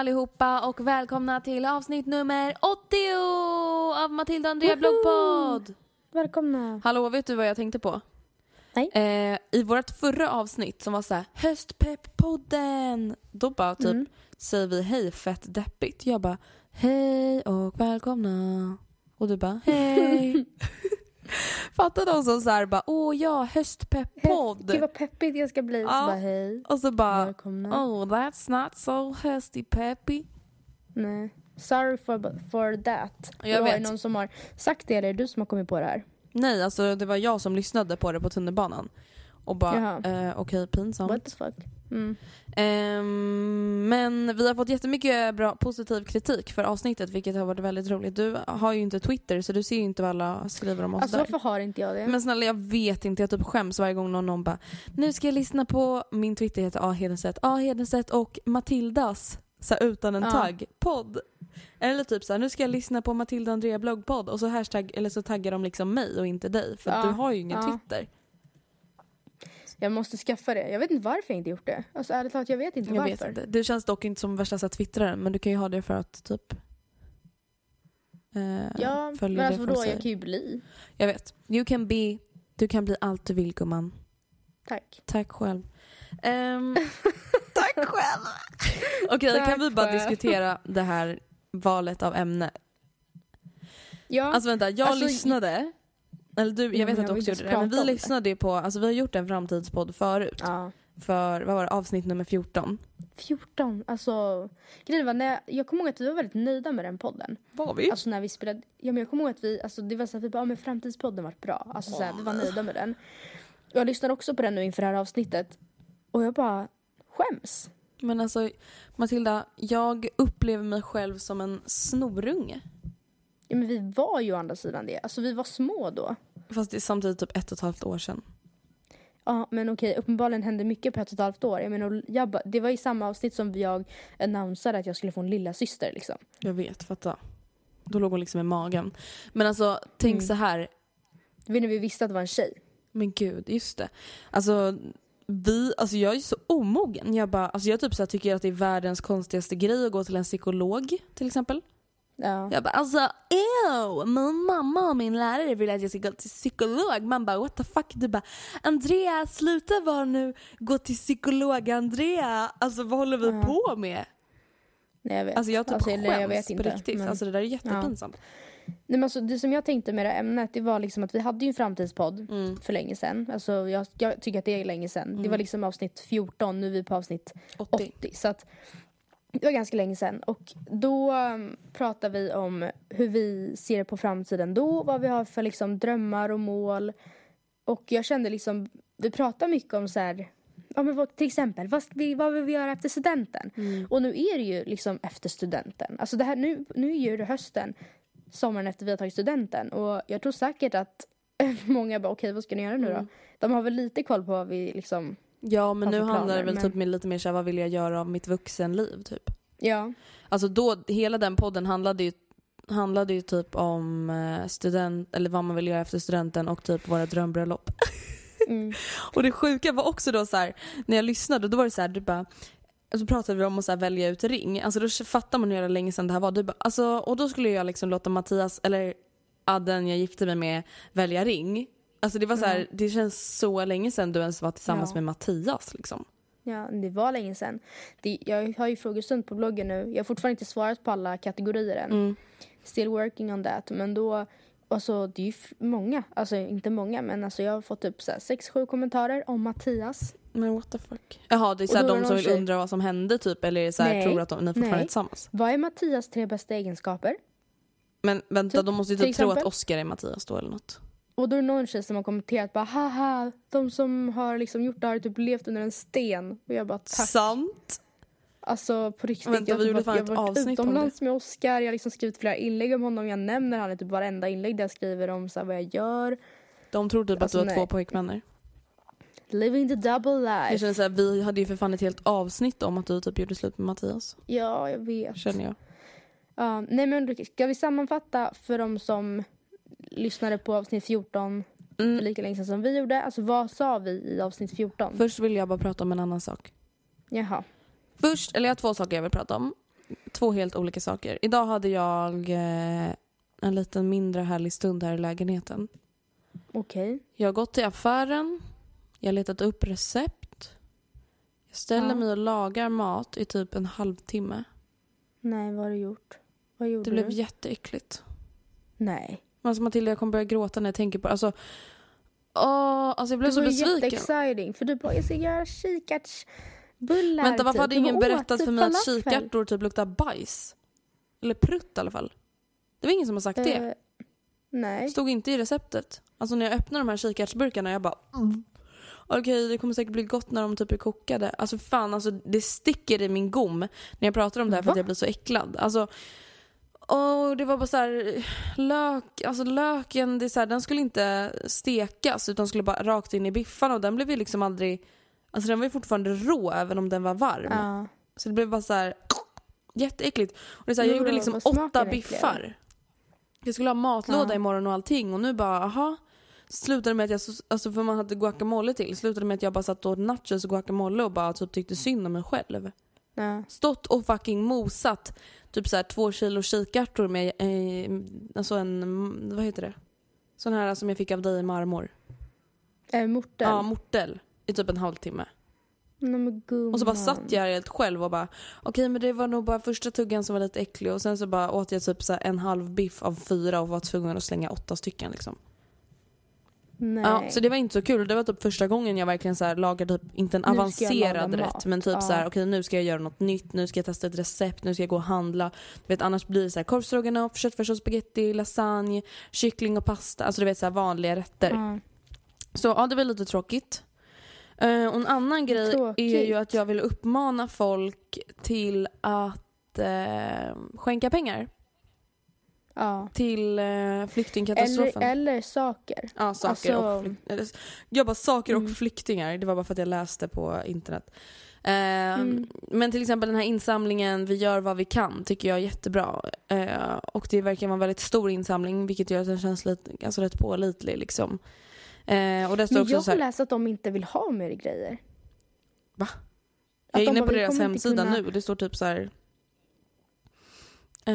Allihopa och välkomna till avsnitt nummer 80 av Matilda och Andrea bloggpodd. Välkomna. Hallå, vet du vad jag tänkte på? Nej. Eh, I vårt förra avsnitt som var så här höstpepp-podden, då bara typ Mm. säger vi hej fett deppigt. Jag bara hej och välkomna. Och du bara hej. Fattar de som så här bara åh ja höstpepp-podd. Gud vad peppigt jag ska bli. Så Ja. bara hej. Och så bara Välkomna. oh that's not so hösty peppy. Nej. Sorry for, for that. Jag Då Har vet. det någon som har sagt det eller är det du som har kommit på det här? Nej, alltså det var jag som lyssnade på det på tunnelbanan. Och bara, eh, okej pinsamt. What the fuck? Mm. Ehm, men vi har fått jättemycket bra positiv kritik för avsnittet vilket har varit väldigt roligt. Du har ju inte Twitter så du ser ju inte vad alla skriver om oss Alltså där. varför har inte jag det? Men snälla jag vet inte, jag typ skäms varje gång någon, någon bara Nu ska jag lyssna på, min Twitter heter A Hedenstedt, A Hedenstedt och Matildas, så här, utan en Ja. tagg, podd. Eller typ så här, nu ska jag lyssna på Matilda Andrea bloggpodd och så hashtag, eller så taggar de liksom mig och inte dig för Ja. du har ju ingen Ja. Twitter. Jag måste skaffa det. Jag vet inte varför jag inte gjort det. Alltså ärligt talat, jag vet inte Jag varför. vet inte. Du känns dock inte som värsta så twittraren men du kan ju ha det för att typ eh, Ja, men alltså det vadå, jag kan ju bli. Jag vet. You can be, du kan bli allt du vill gumman. Tack. Tack själv. Ehm, tack själv! Okej, Tack kan vi bara diskutera det här valet av ämne? Ja, Alltså vänta, jag Alltså, lyssnade, eller du, jag Ja, vet men att du jag också gjorde det, men vi lyssnade ju på, alltså vi har gjort en framtidspodd förut. ja. För, vad var det, avsnitt nummer 14. 14, alltså. Grejen var, när jag, jag kommer ihåg att vi var väldigt nöjda med den podden. Var vi? Alltså när vi spelade, ja men jag kommer ihåg att vi, alltså det var så att vi bara, ja men framtidspodden var bra. Alltså så här, vi var nöjda med den. Jag lyssnar också på den nu inför det här avsnittet. Och jag bara skäms. Men alltså Matilda, jag upplever mig själv som en snorunge. Ja men vi var ju å andra sidan det. Alltså vi var små då. Fast det är samtidigt typ ett och ett halvt år sedan. Ja men okej, uppenbarligen hände mycket på ett och ett halvt år. Jag menar, jag bara, det var i samma avsnitt som jag annonsade att jag skulle få en lilla syster liksom. Jag vet, fatta. Då låg hon liksom i magen. Men alltså, tänk Mm. så här. Du vet när vi visste att det var en tjej. Men gud, just det. Alltså, vi, alltså jag är så omogen. Jag, bara, alltså jag typ så tycker att det är världens konstigaste grej att gå till en psykolog till exempel. Ja. Jag bara alltså ew, min mamma och min lärare vill att jag ska gå till psykolog. Man bara what the fuck. Du bara Andrea sluta vara nu, gå till psykolog Andrea. Alltså vad håller vi Ja. på med? Nej jag vet. Alltså jag typ Alltså, skäms jag vet på inte, riktigt. men- Alltså det där är jättepinsamt. Nej, men alltså, det som jag tänkte med det här ämnet det var liksom att vi hade ju en framtidspodd för länge sedan. Alltså, jag, jag tycker att det är länge sedan. Det var liksom avsnitt 14, nu är vi på avsnitt 80. 80. så att det var ganska länge sedan. Och då um, pratade vi om hur vi ser på framtiden då, vad vi har för liksom, drömmar och mål. Och jag kände liksom, vi pratade mycket om så här, ja, men vad, till exempel, vad, vad vill vi göra efter studenten? Och nu är det ju liksom efter studenten. Alltså det här, nu, nu är det hösten, sommaren efter vi har tagit studenten. Och jag tror säkert att många bara, okej vad ska ni göra nu då? De har väl lite koll på vad vi liksom, Ja men nu för handlar det planer, väl men- typ med lite mer såhär, vad vill jag göra av mitt vuxenliv typ. ja. Alltså då, hela den podden handlade ju, handlade ju typ om eh, student, eller vad man vill göra efter studenten och typ våra drömbröllop. Mm. Och det sjuka var också då så här, när jag lyssnade, då var det så här, du bara så pratade vi om att så välja ut ring. Alltså då fattar man hur jävla länge sedan det här var. Du bara, alltså, och då skulle jag liksom låta Mattias, eller Adden jag gifte mig med, välja ring. Alltså det var så här, det känns så länge sedan du ens var tillsammans Ja. med Mattias liksom. Ja, det var länge sedan. Det, jag har ju frågestund på bloggen nu. Jag har fortfarande inte svarat på alla kategorier än. Mm. Still working on that. Men då, alltså det är ju många, alltså inte många men alltså jag har fått upp så här 6-7 kommentarer om Mattias. Men what the fuck. Jaha det är såhär de som vill tjej- undra vad som hände typ eller är det så här, tror att de, ni fortfarande Nej. är tillsammans. Vad är Mattias tre bästa egenskaper? Men vänta Typ, de måste ju typ tro att exempel? Oscar är Mattias då eller något. Och då är det någon tjej som har kommenterat bara haha, de som har liksom gjort det här har typ levt under en sten. Och jag bara tack. Sant. Alltså på riktigt. Vänta, jag vi har typ jag har varit utomlands med Oscar. Jag har liksom skrivit flera inlägg om honom. Jag nämner han i typ varenda inlägg där jag skriver om så här, vad jag gör. De tror typ Alltså, att du har nej. två pojkvänner. Living the double life. Jag känner såhär, vi hade ju för fan ett helt avsnitt om att du typ gjorde slut med Mattias. Ja, jag vet. Känner jag. Ja, nej men ska vi sammanfatta för de som lyssnade på avsnitt 14 för Mm. lika länge sedan som vi gjorde? Alltså vad sa vi i avsnitt 14? Först vill jag bara prata om en annan sak. Jaha. Först, eller jag har två saker jag vill prata om. Två helt olika saker. Idag hade jag eh, en liten mindre härlig stund här i lägenheten. Okej. Jag har gått till affären, jag har letat upp recept. Jag ställer Ja. mig och lagar mat i typ en halvtimme. Nej, vad har du gjort? Vad gjorde Det blev du? jätteäckligt. Nej. Alltså Matilda, jag kommer börja gråta när jag tänker på det. Alltså, åh, alltså jag blev Det så var ju besviken. jätteexciting för du bara, jag ska göra kikärtsbullar. Vänta, varför typ. hade ingen berättat typ för mig att falafel. kikärtor typ luktar bajs? Eller prutt i alla fall. Det var ingen som har sagt det. Eh, nej. Det stod inte i receptet. Alltså när jag öppnar de här kikärtsburkarna jag bara mm. Okej det kommer säkert bli gott när de typ är kokade. Alltså fan alltså det sticker i min gom när jag pratar om det här för Va? att jag blir så äcklad. Alltså Åh, det var bara så här, lök, alltså löken, det så här, den skulle inte stekas utan skulle bara rakt in i biffarna och den blev ju liksom aldrig, alltså den var ju fortfarande rå även om den var varm. Ja. Så det blev bara så här jätteäckligt. Och det är så här, jag Jo, gjorde liksom åtta biffar. Jag skulle ha matlåda Ja. imorgon och allting och nu bara aha. Slutade med att jag, så- alltså för man hade guacamole till, slutade med att jag bara satt och åt nachos och guacamole och bara typ tyckte synd om mig själv. Ja. Stått och fucking mosat typ så här två kilo kikärtor med, eh, alltså en, vad heter det? Sån här som jag fick av dig i marmor. Eh, mortel. Ja, mortel. I typ en halvtimme. Nej. Och så bara satt jag här helt själv och bara okej men det var nog bara första tuggan som var lite äcklig och sen så bara åt jag typ så en halv biff av fyra och var tvungen att slänga åtta stycken liksom. Nej. Ja, så det var inte så kul. Det var typ första gången jag verkligen så här lagade typ, inte en avancerad rätt mat. men typ Ja. så här okej nu ska jag göra något nytt, nu ska jag testa ett recept, nu ska jag gå och handla. Du vet annars blir det så här korvstroganoff, köttfärs och spaghetti, lasagne, kyckling och pasta, alltså du vet så här vanliga rätter. Ja. Så ja, det var lite tråkigt. Eh, och en annan grej Tråkigt. är ju att jag vill uppmana folk till att eh, skänka pengar ja. till eh, Eller, flyktingkatastrofen. eller saker. Ja, saker och Alltså- flyk- eller, Jag bara saker och Mm. flyktingar, det var bara för att jag läste på internet. Eh, Mm. Men till exempel den här insamlingen Vi gör vad vi kan tycker jag är jättebra. Eh, och det verkar vara en väldigt stor insamling vilket gör att den känns lite, alltså rätt pålitlig liksom. Eh, och det står Men också jag har här, läst att de inte vill ha mer grejer. Va? Att Jag är inne på deras hemsida kunna- nu. Det står typ så här. Eh,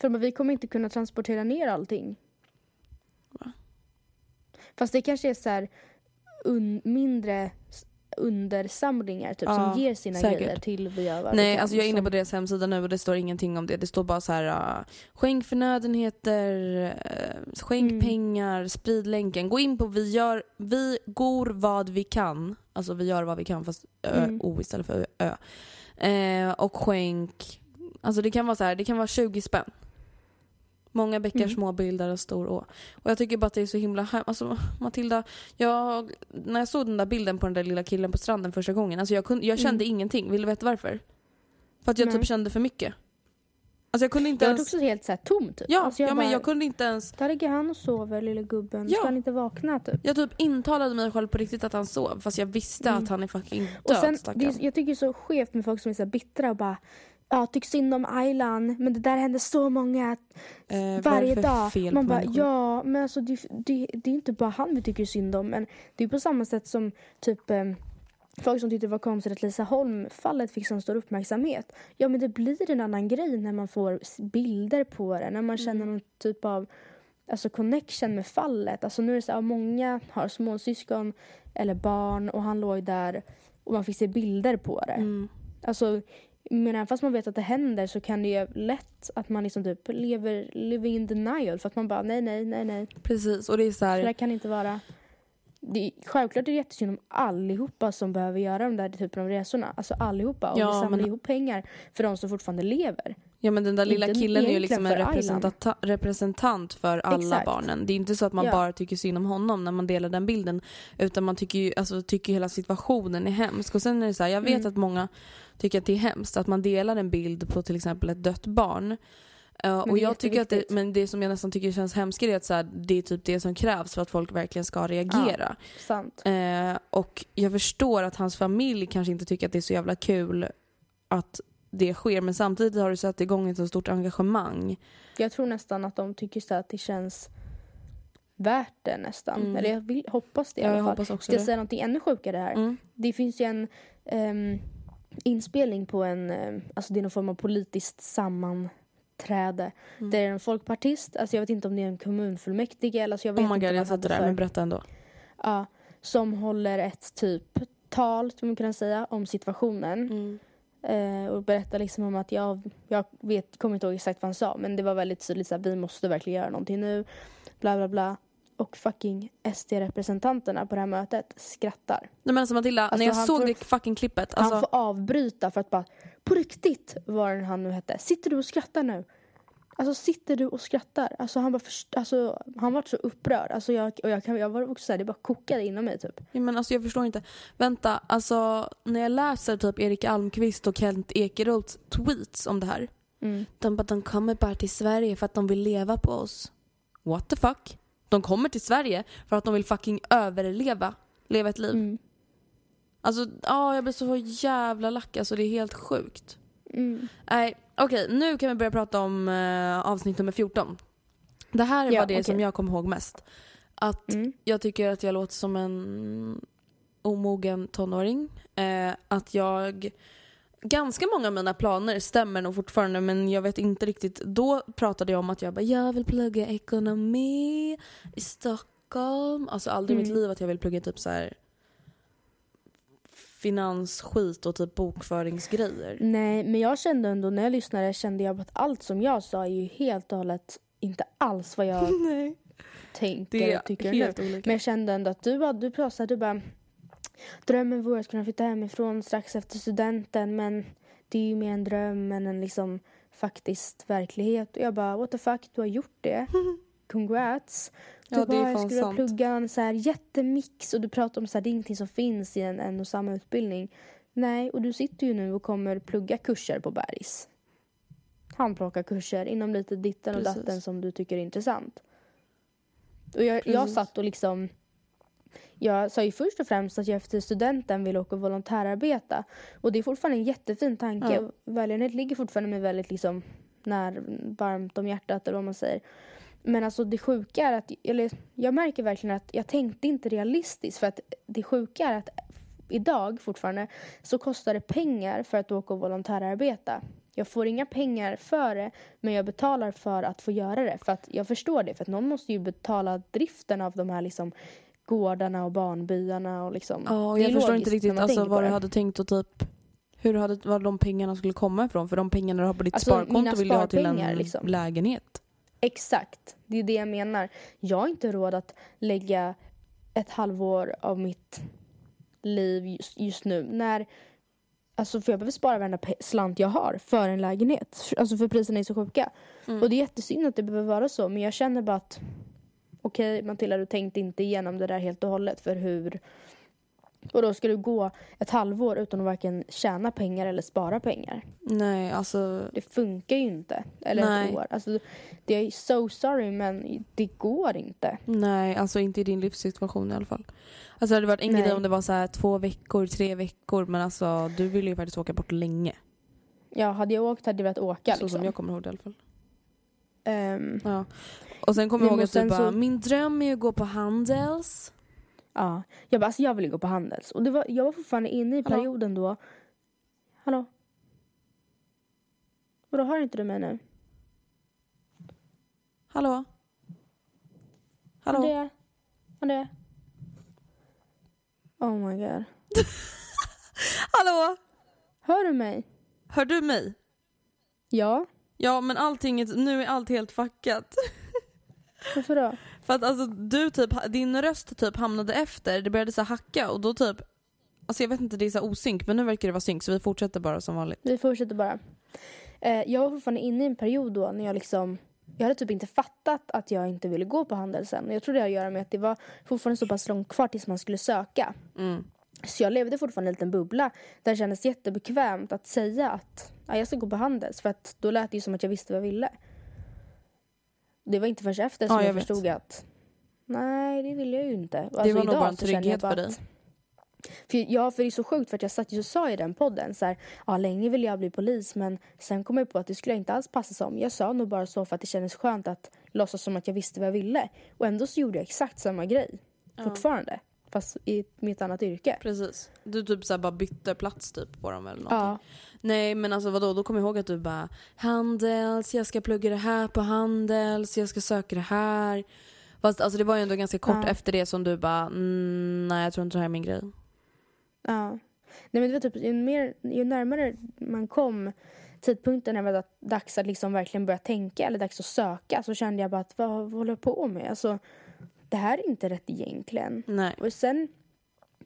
För men vi kommer inte kunna transportera ner allting. Va? Fast det kanske är så här un, mindre undersamlingar typ, Ja, som ger sina säkert. grejer till vi Nej, alltså jag är inne som- på deras hemsida nu och det står ingenting om det. Det står bara så här uh, skänk förnödenheter, uh, skänk Mm. pengar, sprid länken. Gå in på vi gör, vi går vad vi kan. Alltså vi gör vad vi kan fast ö, Mm. o istället för ö. Eh, och skänk, alltså det kan vara så här, det kan vara 20 spänn. Många bäckar Mm. små bildar en stor å. Och jag tycker bara att det är så himla hem- Alltså Matilda, jag, när jag såg den där bilden på den där lilla killen på stranden första gången, alltså jag, kunde, jag kände ingenting. Vill du veta varför? För att jag Mm. Nej. typ kände för mycket. Alltså jag kunde inte Jag ens... också helt så här tom typ. Ja, alltså, jag ja men bara, jag kunde inte ens... Där ligger han och sover, lille gubben. Ja. Ska han inte vakna typ? Jag typ intalade mig själv på riktigt att han sov fast jag visste Mm. att han är fucking död Och sen, det, jag tycker det är så skevt med folk som är så bittra och bara Ja, tycker synd om Aylan, men det där händer så många Eh, varje dag. fel Man bara, människor? ja, men alltså det, det, det är inte bara han vi tycker synd om. Men det är på samma sätt som typ eh, folk som tyckte det var konstigt att Lisa Holm-fallet fick så stor uppmärksamhet. Ja, men det blir en annan grej när man får bilder på det, när man känner någon typ av alltså connection med fallet. Alltså nu är det så här, många har småsyskon eller barn och han låg där och man fick se bilder på det. Mm. Alltså, men även fast man vet att det händer så kan det ju lätt att man liksom typ lever living in denial för att man bara nej, nej, nej, nej. Precis, och det är så Så här... det kan inte vara. Det, är- självklart är det jättesynd om allihopa som behöver göra de där typen av resorna. Alltså allihopa. Och Ja, vi samlar men- ihop pengar för de som fortfarande lever. Ja men den där lilla Inte killen är ju liksom en representata- representant för alla Exakt. barnen. Det är inte så att man Ja. bara tycker synd om honom när man delar den bilden. Utan man tycker ju, alltså tycker hela situationen är hemsk. Och sen är det så här, jag vet Mm. att många tycker att det är hemskt att man delar en bild på till exempel ett dött barn. Uh, och jag tycker att det, men det som jag nästan tycker känns hemskare är att så här, det är typ det som krävs för att folk verkligen ska reagera. Sant. Eh, och jag förstår att hans familj kanske inte tycker att det är så jävla kul att det sker men samtidigt har du satt igång ett så stort engagemang. Jag tror nästan att de tycker så att det känns värt det nästan. Mm. Eller jag vill, hoppas det i Ja, alla jag fall. hoppas också Ska jag säga någonting ännu sjukare här? Mm. Det finns ju en ehm, inspelning på en, ehm, alltså det är någon form av politiskt sammanträde. Mm. Det är en folkpartist, alltså jag vet inte om det är en kommunfullmäktige eller alltså jag vet Oh my inte god, jag satt där men berätta ändå. Ja, som håller ett typ tal, skulle man kunna säga, om situationen. Mm. Eh, och berättar liksom om att jag, jag vet, kommer inte ihåg exakt vad han sa men det var väldigt tydligt så här, vi måste verkligen göra någonting nu. Bla bla bla. Och fucking SD-representanterna på det här mötet skrattar. Nej men alltså Matilda, Alltså, när jag såg får- det fucking klippet, alltså, Han får avbryta för att bara, på riktigt, vad han nu hette, sitter du och skrattar nu? Alltså sitter du och skrattar? Alltså han bara först, alltså, han var så upprörd. Alltså jag, och jag, kan, jag var också såhär, det bara kokade inom mig typ. ja, men alltså jag förstår inte. Vänta, alltså när jag läser typ Erik Almqvist och Kent Ekeroths tweets om det här. Mm. De bara, de kommer bara till Sverige för att de vill leva på oss. What the fuck? De kommer till Sverige för att de vill fucking överleva. Leva ett liv. Mm. Alltså, ja jag blir så jävla lack. Alltså det är helt sjukt. Mm. Nej, okej nu kan vi börja prata om eh, avsnitt nummer 14. Det här Ja, var det okej. som jag kommer ihåg mest. Att Mm. jag tycker att jag låter som en omogen tonåring. Eh, att jag... Ganska många av mina planer stämmer nog fortfarande men jag vet inte riktigt. Då pratade jag om att jag bara, jag vill plugga ekonomi i Stockholm. Alltså aldrig i mitt Mm. liv att jag vill plugga typ så här finansskit och typ bokföringsgrejer. Nej, men jag kände ändå när jag lyssnade kände jag att allt som jag sa är ju helt och hållet inte alls vad jag tänker och tycker nu. olika. Men jag kände ändå att du, bara- du pratade, du bara Drömmen vore att kunna flytta hemifrån strax efter studenten men det är ju mer en dröm än en liksom faktiskt verklighet. Och jag bara what the fuck, du har gjort det. Congrats. Du Ja, det är bara, jag skulle plugga en så här jättemix och du pratar om så här, det är ingenting som finns i en, en och samma utbildning. Nej, och du sitter ju nu och kommer plugga kurser på Bergs. Handplocka kurser inom lite ditten och Precis. datten som du tycker är intressant. Och jag, jag satt och liksom jag sa ju först och främst att jag efter studenten vill åka och volontärarbeta. Och det är fortfarande en jättefin tanke. Ja. Välgörenhet ligger fortfarande mig väldigt liksom när, varmt om hjärtat eller vad man säger. Men alltså det sjuka är att, eller jag märker verkligen att jag tänkte inte realistiskt för att det sjuka är att idag fortfarande så kostar det pengar för att åka och volontärarbeta. Jag får inga pengar för det men jag betalar för att få göra det för att jag förstår det för att någon måste ju betala driften av de här liksom gårdarna och barnbyarna och liksom. Ja, och jag förstår inte riktigt alltså, vad du hade tänkt och typ hur hade, var de pengarna skulle komma ifrån. För de pengarna du har på ditt Alltså, sparkonto vill du ha till en liksom. lägenhet. Exakt, det är det jag menar. Jag har inte råd att lägga ett halvår av mitt liv just, just nu när Alltså för jag behöver spara varenda slant jag har för en lägenhet. Alltså för priserna är så sjuka. Mm. Och det är jättesynd att det behöver vara så. Men jag känner bara att okej Matilda du tänkte inte igenom det där helt och hållet för hur och då ska du gå ett halvår utan att varken tjäna pengar eller spara pengar. Nej, alltså Det funkar ju inte. Eller Nej. ett år. Alltså, det är so sorry men det går inte. Nej, alltså inte i din livssituation i alla fall. Alltså det hade varit en grej om det var så här två veckor, tre veckor men alltså du vill ju faktiskt åka bort länge. Ja, hade jag åkt hade jag velat åka Så liksom. som jag kommer ihåg det i alla fall. Ehm, Ja. Och sen kommer jag ihåg att du sen bara, så- min dröm är att gå på Handels. ja. Jag bara, alltså jag vill ju gå på Handels. Och det var, jag var fortfarande inne i Hallå? perioden då. Hallå? Vadå, hör inte du mig nu? Hallå? Hallå? Andrea? Andrea? Oh my god. Hallå? Hör du mig? Hör du mig? Ja? Ja men allting, nu är allt helt fuckat. Varför då? För att alltså du typ, din röst typ hamnade efter, det började så hacka och då typ Alltså jag vet inte, det är så osynk men nu verkar det vara synk så vi fortsätter bara som vanligt. Vi fortsätter bara. Eh, jag var fortfarande inne i en period då när jag liksom jag hade typ inte fattat att jag inte ville gå på Handelsen. Och Jag tror det har att göra med att det var fortfarande så pass långt kvar tills man skulle söka. Mm. Så jag levde fortfarande i en liten bubbla där det kändes jättebekvämt att säga att ja, jag ska gå på Handels. För att då lät det ju som att jag visste vad jag ville. Det var inte förrän efter som Ja, jag, jag förstod att nej, det vill jag ju inte. Och Det alltså var nog bara en trygghet för dig. För, ja, för det är så sjukt för att jag satt ju och sa i den podden så här, ja länge ville jag bli polis men sen kom jag på att det skulle jag inte alls passa som. Jag sa nog bara så för att det kändes skönt att låtsas som att jag visste vad jag ville. Och ändå så gjorde jag exakt samma grej. Fortfarande. Fast i mitt annat yrke. Precis. Du typ så bara bytte plats typ på dem eller någonting. Ja. Nej men alltså vadå, då kommer jag ihåg att du bara Handels, jag ska plugga det här på Handels, jag ska söka det här. Fast alltså det var ju ändå ganska kort Ja. efter det som du bara mm, nej jag tror inte det här är min grej. Ja. Nej men det var typ, ju, mer, ju närmare man kom tidpunkten när det var dags att liksom verkligen börja tänka eller dags att söka så kände jag bara att vad, vad håller jag på med? Alltså, det här är inte rätt egentligen. Nej. Och sen,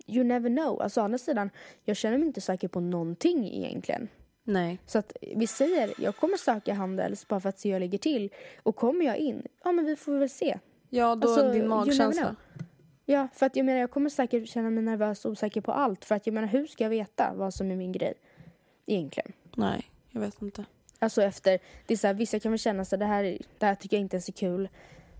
you never know. Alltså å andra sidan, jag känner mig inte säker på någonting egentligen. Nej. Så att vi säger, jag kommer söka Handels bara för att se hur jag ligger till. Och kommer jag in, ja men vi får väl se. Ja då Alltså, din magkänsla. Ja, för att jag menar jag kommer säkert känna mig nervös och osäker på allt. För att jag menar hur ska jag veta vad som är min grej? Egentligen. Nej, jag vet inte. Alltså efter, det är så här, vissa kan väl känna så det här, det här tycker jag inte ens är kul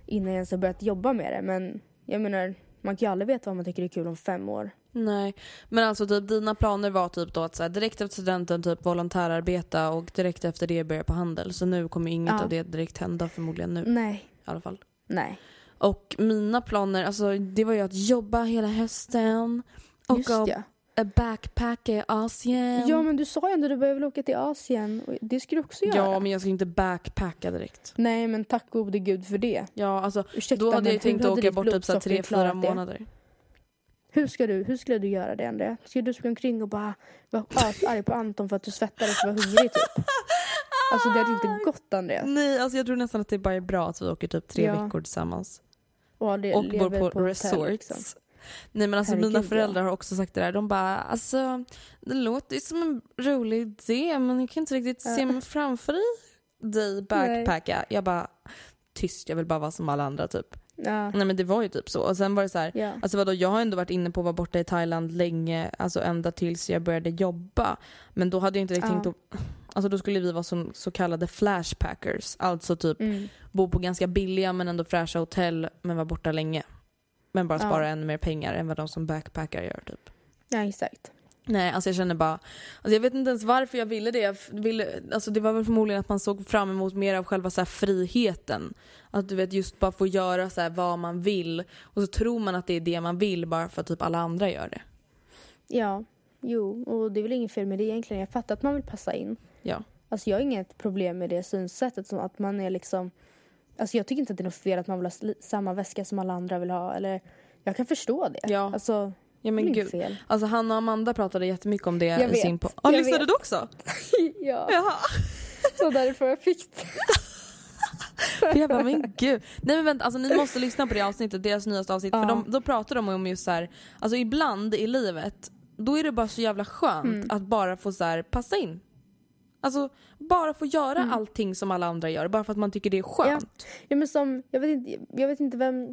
innan jag ens har börjat jobba med det. Men jag menar, man kan ju aldrig veta vad man tycker är kul om fem år. Nej, men alltså typ dina planer var typ då att så här, direkt efter studenten typ volontärarbeta och direkt efter det börja på handel. Så nu kommer inget Ja. av det direkt hända förmodligen nu Nej, i alla fall. nej. Och mina planer, alltså det var ju att jobba hela hösten och Just ja. Backpacka i Asien. Ja men du sa ju ändå att du behöver åka till Asien. Det skulle du också göra. Ja, men jag ska inte backpacka direkt. Nej men tack gode gud för det. Ja, alltså Ursäkta, då hade jag ju tänkt att åka bort typ så tre, fyra det? månader. Hur, ska du, hur skulle du göra det Andrea? Ska du springa omkring och bara vara asarg på Anton för att du svettades och var hungrig typ? Alltså det hade inte gått Andreas. Nej, alltså jag tror nästan att det bara är bra att vi åker typ tre Ja. veckor tillsammans. Och, och bor på, hotell, resorts. liksom. Nej men alltså Herregud, mina ja. föräldrar har också sagt det där. De bara alltså det låter ju som en rolig idé men jag kan inte riktigt se mig framför dig, backpacka. Jag bara tyst, jag vill bara vara som alla andra typ. Ja. Nej men det var ju typ så. Och sen var det så här, Ja. alltså vadå jag har ändå varit inne på att vara borta i Thailand länge, alltså ända tills jag började jobba. Men då hade jag inte riktigt Ja. tänkt att, alltså då skulle vi vara som så kallade flashpackers. Alltså typ Mm. bo på ganska billiga men ändå fräscha hotell men vara borta länge. Men bara Ja. spara ännu mer pengar än vad de som backpackar gör typ. ja exakt. Nej, alltså jag känner bara, alltså jag vet inte ens varför jag ville det. Jag ville, alltså det var väl förmodligen att man såg fram emot mer av själva så här friheten. Att du vet just bara få göra så vad man vill och så tror man att det är det man vill bara för att typ alla andra gör det. Ja, jo, och det är väl inget fel med det egentligen. Jag fattar att man vill passa in. Ja. Alltså jag har inget problem med det synsättet som att man är liksom Alltså jag tycker inte att det är något fel att man vill ha samma väska som alla andra vill ha eller Jag kan förstå det. Ja. Alltså, Ja det men gud. fel. Alltså Hanna och Amanda pratade jättemycket om det Jag i vet, sin. Ja, jag lyssnade vet. du också? ja, Jaha. så därför jag fick det. För jag bara, men gud. Nej men vänta, alltså ni måste lyssna på det avsnittet, deras nyaste avsnitt. För Ja. de, då pratar de om just så här, alltså ibland i livet, då är det bara så jävla skönt Mm. att bara få så här, passa in. Alltså bara få göra Mm. allting som alla andra gör, bara för att man tycker det är skönt. Ja men som, jag vet inte, jag vet inte vem...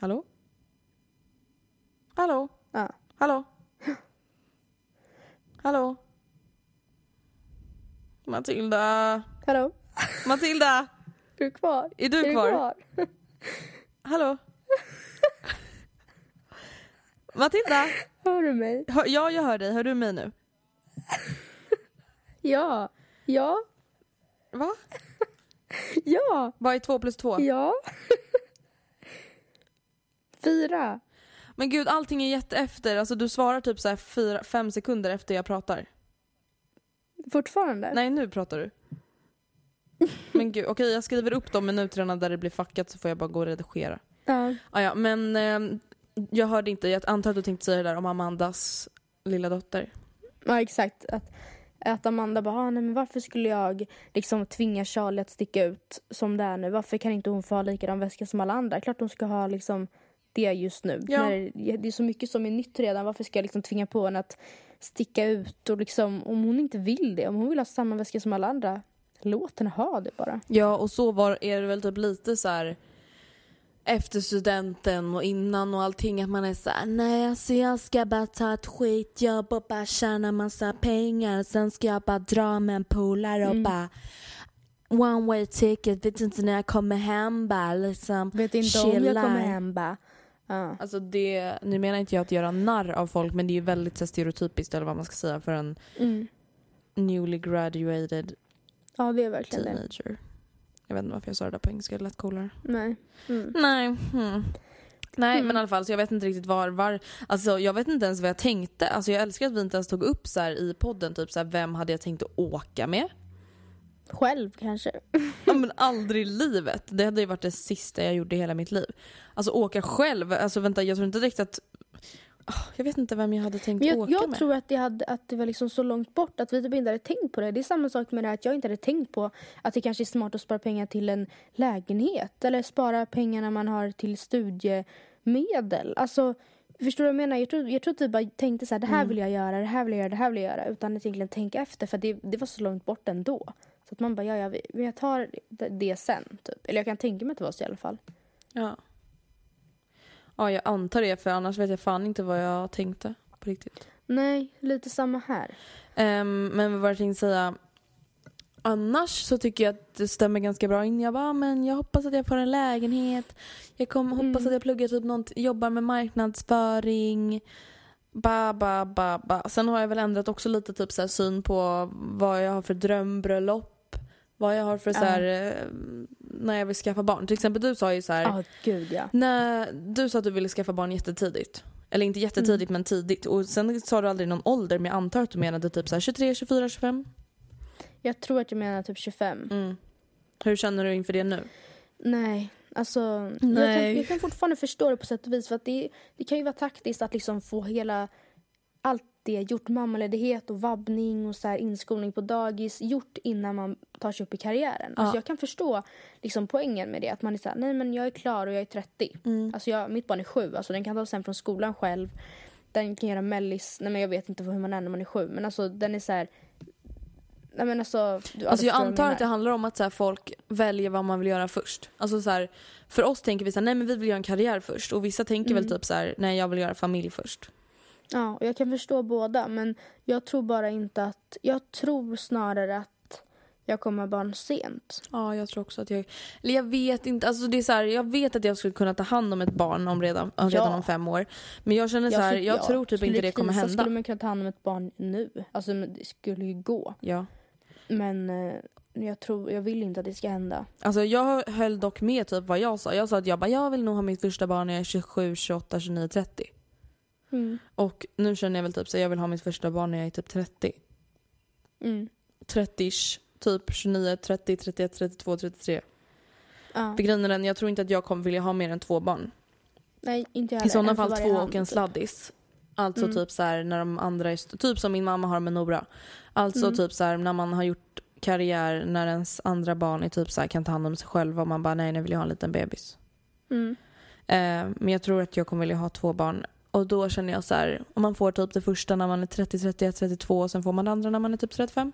Hallå? Hallå? Ja. Hallå? Hallå? Matilda? Hallå? Matilda? Är du kvar? Är du Är kvar? Hallå? Matilda? Hör du mig? Hör, ja, jag hör dig. Hör du mig nu? Ja. Ja. Va? Ja. Vad är två plus två? Ja. Fyra. Men gud, allting är jätteefter. Alltså du svarar typ så här fyra, fem sekunder efter jag pratar. Fortfarande? Nej, nu pratar du. Men gud, okej jag skriver upp de minuterna där det blir fuckat så får jag bara gå och redigera. Ja. Ah, ja, men eh, jag hörde inte. Jag antar att du tänkte säga det där om Amandas lilla dotter. ja exakt. Att, att Amanda bara, ah, nej, men varför skulle jag liksom tvinga Charlie att sticka ut som det är nu? Varför kan inte hon få ha likadan väska som alla andra? Klart hon ska ha liksom det just nu. Ja. När det, är så mycket som är nytt redan. Varför ska jag liksom tvinga på henne att sticka ut? Och liksom, om hon inte vill det, om hon vill ha samma väska som alla andra, låt henne ha det bara. Ja, och så var, är det väl typ lite så här efter studenten och innan och allting att man är så här, nej alltså jag ska bara ta ett skitjobb och bara tjäna massa pengar sen ska jag bara dra med en polare och bara one way ticket, vet inte när jag kommer hem bara liksom Vet inte om jag chillar. kommer hem bara. Ja. Alltså det, nu menar inte jag att göra narr av folk men det är ju väldigt så stereotypiskt eller vad man ska säga för en Mm. newly graduated ja, det är verkligen det. Jag vet inte varför jag sa det där på engelska, det lät coolare. Nej. Mm. Nej. Hmm. Nej men i alla fall så jag vet inte riktigt var, var alltså jag vet inte ens vad jag tänkte. Alltså jag älskar att vi inte ens tog upp så här i podden typ så här, vem hade jag tänkt att åka med? Själv kanske. Ja men aldrig i livet. Det hade ju varit det sista jag gjorde i hela mitt liv. Alltså åka själv, alltså vänta jag tror inte direkt att jag vet inte vem jag hade tänkt Men jag, åka jag med. tror att det, hade, att det var liksom så långt bort att vi typ inte hade tänkt på det. Det är samma sak med det här att jag inte hade tänkt på att det kanske är smart att spara pengar till en lägenhet. Eller spara pengar när man har till studiemedel. Alltså, förstår du vad jag menar? Jag tror, jag tror att vi bara tänkte så här, det här vill jag göra, det här vill jag göra, det här vill jag göra. Utan att egentligen tänka efter för det, det var så långt bort ändå. Så att man bara, ja, ja, jag tar det, det sen. Typ. Eller jag kan tänka mig att det var så i alla fall. Ja. Ja jag antar det för annars vet jag fan inte vad jag tänkte på riktigt. Nej, lite samma här. Ehm, men vad var det jag tänkte säga? Annars så tycker jag att det stämmer ganska bra in. Jag bara, "Ah, men jag hoppas att jag får en lägenhet. Jag kommer hoppas att jag pluggar typ något, jobbar med marknadsföring. Ba, ba, ba, ba. Sen har jag väl ändrat också lite typ så syn på vad jag har för drömbröllop. Vad jag har för så här, eh, när jag vill skaffa barn. Till exempel du sa ju så här. Ja, gud ja. När du sa att du ville skaffa barn jättetidigt. Eller inte jättetidigt men tidigt. Och sen sa du aldrig någon ålder men jag antar att du menade typ så här 23, 24, 25. Jag tror att jag menar typ 25. Mm. Hur känner du inför det nu? Nej, alltså Jag, Nej. kan, jag kan fortfarande förstå det på sätt och vis för att det, det kan ju vara taktiskt att liksom få hela allt det gjort, mammaledighet och vabbning och så här inskolning på dagis gjort innan man tar sig upp i karriären. Ja. Alltså jag kan förstå liksom poängen med det, att man är så här, nej men jag är klar och jag är 30. Mm. Alltså jag, mitt barn är sju, alltså den kan ta sig hem från skolan själv. Den kan göra mellis, nej men jag vet inte hur man är när man är sju, men alltså den är så här. Nej men alltså, du, Alltså jag antar att det handlar om att så här, folk väljer vad man vill göra först. Alltså så här, för oss tänker vi så här, nej men vi vill göra en karriär först. Och vissa tänker väl typ så här, nej jag vill göra familj först. Ja, och jag kan förstå båda men jag tror bara inte att... Jag tror snarare att jag kommer ha barn sent. Ja, jag tror också att jag... Eller jag vet inte, alltså det är så här, jag vet att jag skulle kunna ta hand om ett barn om redan, om, redan Ja. om fem år. Men jag känner så här, jag, ja, tror typ skulle inte det kommer hända. skulle man kunna ta hand om ett barn nu. Alltså det skulle ju gå. Ja. Men eh, jag tror, jag vill inte att det ska hända. Alltså jag höll dock med typ vad jag sa. Jag sa att jag bara, jag vill nog ha mitt första barn när jag är 27, 28, 29, 30. Mm. Och nu känner jag väl typ så jag vill ha mitt första barn när jag är typ 30. Mm. 30-ish. Typ 29, 30, 31, 32, 33. Ja. För grejen är den, jag tror inte att jag kommer vilja ha mer än två barn. Nej, inte jag I sådana fall två hand, och en typ. sladdis. Alltså Mm. typ så här när de andra är typ som min mamma har med Nora. Alltså Mm. typ så här när man har gjort karriär när ens andra barn är typ så här, kan ta hand om sig själva och man bara nej nu vill jag ha en liten bebis. Mm. Eh, men jag tror att jag kommer vilja ha två barn. Och då känner jag så här, om man får typ det första när man är 30, 31, 32 och sen får man det andra när man är typ 35.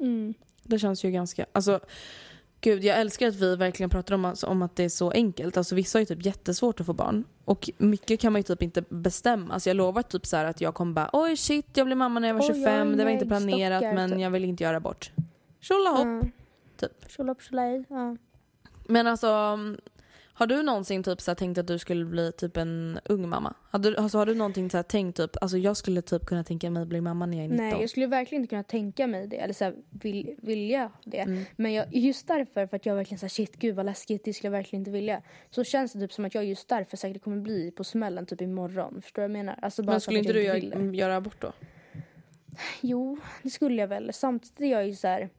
Mm. Det känns ju ganska, alltså Gud, jag älskar att vi verkligen pratar om, alltså, om att det är så enkelt. Alltså vissa har ju typ jättesvårt att få barn. Och mycket kan man ju typ inte bestämma. Alltså jag lovar typ så här att jag kommer bara oj shit jag blev mamma när jag var Oj, 25, oj, det var inte planerat stockar, men typ. jag vill inte göra abort. Tjolahopp! Ja. Typ. Tjolahopp tjolahej. Ja. Men alltså, har du någonsin typ så här tänkt att du skulle bli typ en ung mamma? Har du, alltså, har du någonting så här tänkt typ, alltså jag skulle typ kunna tänka mig bli mamma när jag är 19? Nej, jag skulle verkligen inte kunna tänka mig det. Eller så här, vill, vilja det. Mm. Men jag, just därför, för att jag verkligen säger shit gud vad läskigt, det skulle jag verkligen inte vilja. Så känns det typ som att jag just därför säkert kommer bli på smällen typ imorgon. Förstår du vad jag menar? Alltså bara Men skulle inte du göra, göra abort då? Jo, det skulle jag väl. Samtidigt är jag ju så här.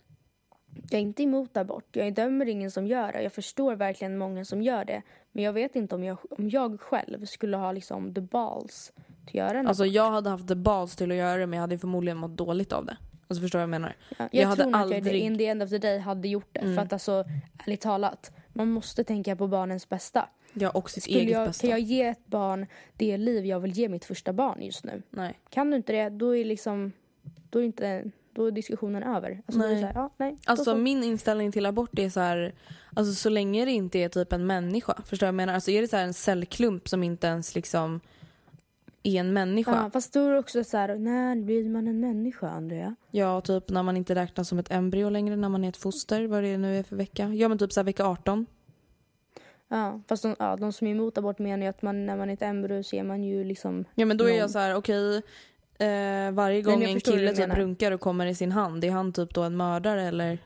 Jag är inte emot abort. Jag dömer ingen som gör det. Jag förstår verkligen många som gör det. Men jag vet inte om jag, om jag själv skulle ha liksom the balls till att göra en Alltså jag hade haft the balls till att göra det men jag hade förmodligen mått dåligt av det. Alltså förstår du vad jag menar? Ja, jag, jag hade tror nog att jag aldrig- in the end of the day hade gjort det. Mm. För att alltså, ärligt talat, man måste tänka på barnens bästa. Ja och sitt Skulle eget jag, bästa. kan jag ge ett barn det liv jag vill ge mitt första barn just nu? Nej. Kan du inte det, då är liksom, då är inte, då är diskussionen över. Alltså, Nej. här, ja, nej, Alltså så. min inställning till abort är så här, alltså så länge det inte är typ en människa. Förstår jag menar? Alltså är det så här en cellklump som inte ens liksom är en människa. Ja, fast då är det också så här, när blir man en människa Andrea? Ja, typ när man inte räknas som ett embryo längre, när man är ett foster, vad det nu är för vecka. Ja men typ så här vecka 18. Ja, fast de, ja, de som är emot abort menar ju att man, när man är ett embryo så är man ju liksom Ja men då är Någon- jag så här: okej, eh, varje gång en kille typ runkar och kommer i sin hand, är han typ då en mördare eller?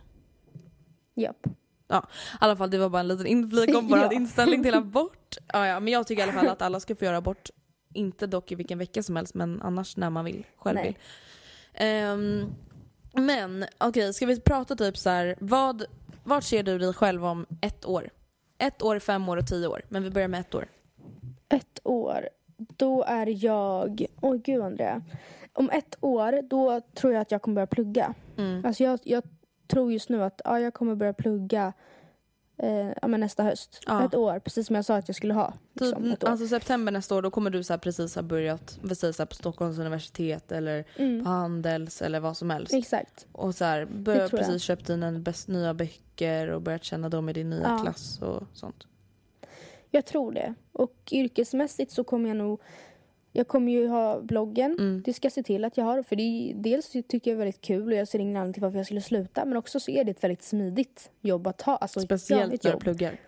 Japp. I alla fall det var bara en liten inflik om vår Ja. inställning till abort. Ja, ja, men jag tycker i alla fall att alla ska få göra abort. Inte dock i vilken vecka som helst men annars när man vill, själv Nej. vill. Ehm, men okej, ska vi prata typ så här, vad, vart ser du dig själv om ett år? Ett år, fem år och tio år. Men vi börjar med ett år. Ett år, då är jag... Oj gud Andrea. Om ett år, då tror jag att jag kommer börja plugga. Mm. Alltså jag, jag tror just nu att ja, jag kommer börja plugga eh, ja, men nästa höst. Ja. Ett år, precis som jag sa att jag skulle ha. Liksom, år. alltså september nästa år då kommer du så precis ha börjat här, på Stockholms universitet eller mm. på Handels eller vad som helst. Exakt. Och så här, börjat precis köpt dina nya böcker och börjat känna dem i din nya Ja. klass och sånt. Jag tror det. Och yrkesmässigt så kommer jag nog... Jag kommer ju ha bloggen. Mm. Det ska jag se till att jag har. För det är, dels tycker jag det är väldigt kul och jag ser ingen anledning till varför jag skulle sluta. Men också så är det ett väldigt smidigt jobb att ha. Alltså, Speciellt när du pluggar.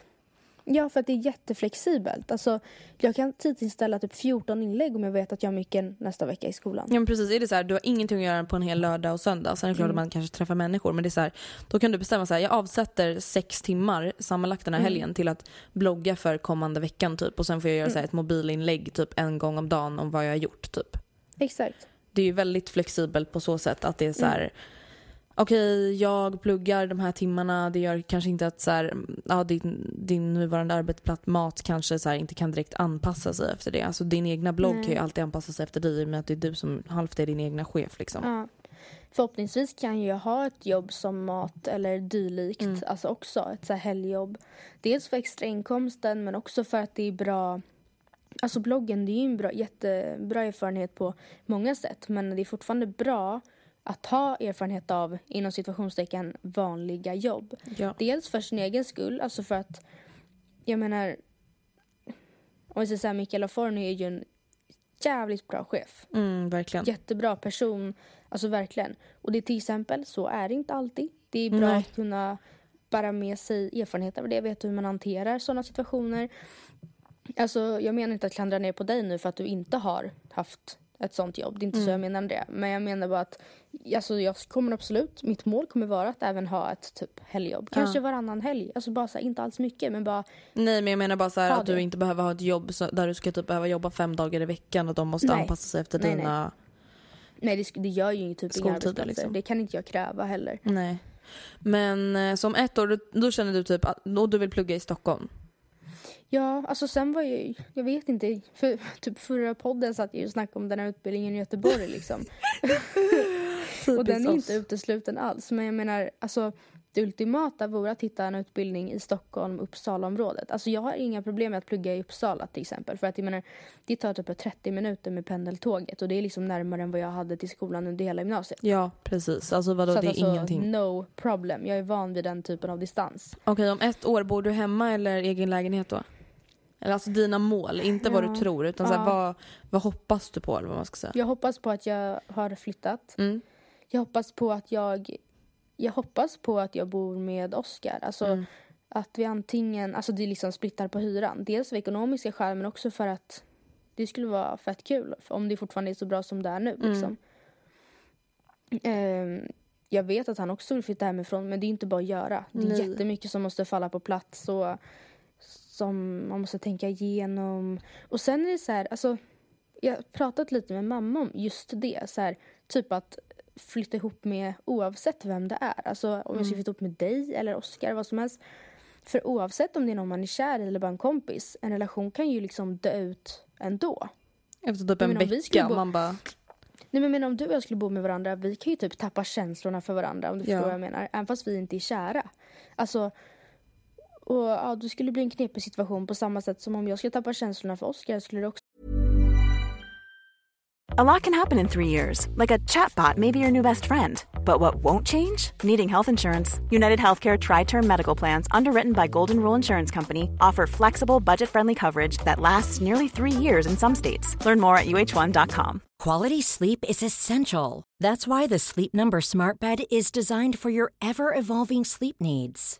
Ja, för att det är jätteflexibelt. Alltså, jag kan tidsinställa typ 14 inlägg om jag vet att jag har mycket nästa vecka i skolan. Ja men precis, är det så här, du har ingenting att göra på en hel lördag och söndag. Sen är det klart Mm. att man kanske träffar människor men det är så här, då kan du bestämma så här, jag avsätter sex timmar sammanlagt den här Mm. helgen till att blogga för kommande veckan typ och sen får jag göra så här, ett mobilinlägg typ en gång om dagen om vad jag har gjort typ. Exakt. Det är ju väldigt flexibelt på så sätt att det är så här. Okej, jag pluggar de här timmarna. Det gör kanske inte att så här, ja, din, din nuvarande arbetsplats mat kanske så här, inte kan direkt anpassa sig efter det. Alltså din egna blogg Nej. kan ju alltid anpassa sig efter dig i och med att det är du som halvt är din egna chef liksom. Ja. Förhoppningsvis kan jag ha ett jobb som mat eller dylikt. Mm. Alltså också ett så här helgjobb. Dels för extra inkomsten men också för att det är bra. Alltså bloggen det är ju en bra, jättebra erfarenhet på många sätt. Men det är fortfarande bra att ha erfarenhet av inom situationstecken vanliga jobb. Ja. Dels för sin egen skull, alltså för att jag menar om vi säger så här, Mikael Laforni är ju en jävligt bra chef. Mm, verkligen. Jättebra person, alltså verkligen. Och det är till exempel, så är det inte alltid. Det är bra Nej. att kunna bära med sig erfarenhet av det, veta hur man hanterar sådana situationer. Alltså jag menar inte att klandra ner på dig nu för att du inte har haft ett sånt jobb. Det är inte så jag Mm. menar det. Men jag menar bara att alltså, jag kommer absolut, mitt mål kommer vara att även ha ett typ helgjobb. Kanske varannan helg. Alltså bara så här, inte alls mycket men bara Nej men jag menar bara så här, att du det. inte behöver ha ett jobb så, där du ska typ behöva jobba fem dagar i veckan och de måste Nej. anpassa sig efter Nej, dina... Nej det, sk- det gör ju typ inga arbetsplatser. liksom. Det kan inte jag kräva heller. Nej. Men eh, som ett år, då, då känner du typ att då du vill plugga i Stockholm? Ja, alltså sen var ju, jag vet inte, för typ förra podden satt jag och snackade om den här utbildningen i Göteborg liksom. och den är inte utesluten alls. Men jag menar, alltså det ultimata vore att hitta en utbildning i Stockholm, Uppsala-området. Alltså jag har inga problem med att plugga i Uppsala till exempel. För att jag menar, det tar typ 30 minuter med pendeltåget och det är liksom närmare än vad jag hade till skolan under hela gymnasiet. Ja, precis. Alltså vadå, Så det är alltså, ingenting. no problem. Jag är van vid den typen av distans. Okej, om ett år, bor du hemma eller egen lägenhet då? Eller alltså dina mål, inte vad Ja. du tror utan så här, vad, vad hoppas du på eller vad man ska säga. Jag hoppas på att jag har flyttat. Mm. Jag hoppas på att jag jag hoppas på att jag bor med Oscar. Alltså Mm. att vi antingen, alltså det liksom splittar på hyran. Dels av ekonomiska skäl men också för att det skulle vara fett kul om det fortfarande är så bra som det är nu. Mm. Liksom. Ehm, jag vet att han också vill flytta hemifrån men det är inte bara att göra. Det är Nej. jättemycket som måste falla på plats och som man måste tänka igenom. Och sen är det så här, alltså jag har pratat lite med mamma om just det. Så här, typ att flytta ihop med oavsett vem det är. Alltså om jag ska flytta ihop med dig eller Oscar, vad som helst. För oavsett om det är någon man är kär i eller bara en kompis, en relation kan ju liksom dö ut ändå. Efter typ en vecka, bo- man bara... Nej men, men om du och jag skulle bo med varandra, vi kan ju typ tappa känslorna för varandra om du Ja. förstår vad jag menar. Även fast vi inte är kära. Alltså, och ja, det skulle bli en knepig situation på samma sätt som om jag skulle tappa känslorna för Oscar skulle det också A lot can happen in three years, like a chatbot may be your new best friend. But what won't change? Needing health insurance. United Healthcare Tri Term Medical Plans, underwritten by Golden Rule Insurance Company, offer flexible, budget friendly coverage that lasts nearly three years in some states. Learn more at uh1.com. Quality sleep is essential. That's why the Sleep Number Smart Bed is designed for your ever evolving sleep needs.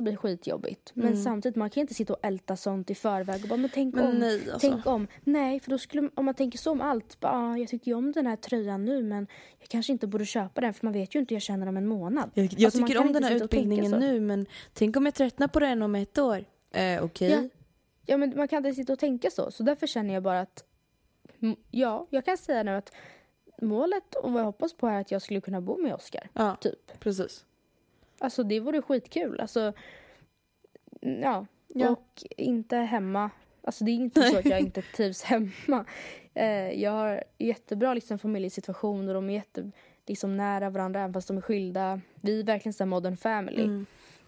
bli skitjobbigt. Men samtidigt, man kan inte sitta och älta sånt i förväg och bara, men tänk Men om. nej, alltså. Tänk om. Nej, för då skulle, om man tänker så om allt, bara, ah, jag tycker ju om den här tröjan nu men jag kanske inte borde köpa den för man vet ju inte hur jag känner om en månad. Jag, jag Alltså, tycker om den här utbildningen så. nu men tänk om jag tröttnar på den om ett år. Eh, Okej. Ja. Ja men man kan inte sitta och tänka så. Så därför känner jag bara att mm, ja, jag kan säga nu att målet och vad jag hoppas på är att jag skulle kunna bo med Oscar. Ja, Typ. precis. Alltså det vore skitkul. Alltså, mm, ja. Ja. Och inte hemma. Alltså det är inte så att jag inte trivs hemma. Eh, jag har jättebra liksom, familjesituation och de är jätte, liksom, nära varandra även fast de är skilda. Vi är verkligen så här modern family. Mm.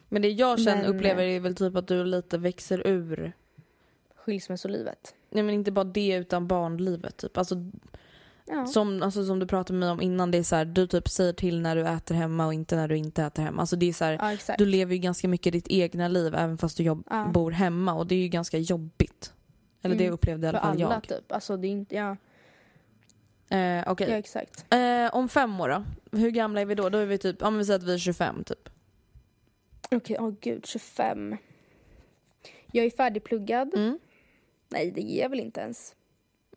Men det jag känner, Men- upplever är väl typ att du lite växer ur, Skilsmässolivet. nej men inte bara det utan barnlivet typ. Alltså, Ja. som, alltså som du pratade med mig om innan, det är så här, du typ säger till när du äter hemma och inte när du inte äter hemma. Alltså det är så här, ja, du lever ju ganska mycket ditt egna liv även fast du jobb, Ja. bor hemma och det är ju ganska jobbigt. Eller det Mm. upplevde i alla För fall alla jag. typ. Alltså det är inte, ja, Eh, Okej. ja exakt. Eh, om fem år då? Hur gamla är vi då? Då är vi typ, men vi säger att vi är 25 typ. Okej, åh gud, 25. Jag är färdigpluggad. Mm. Nej, det är jag väl inte ens.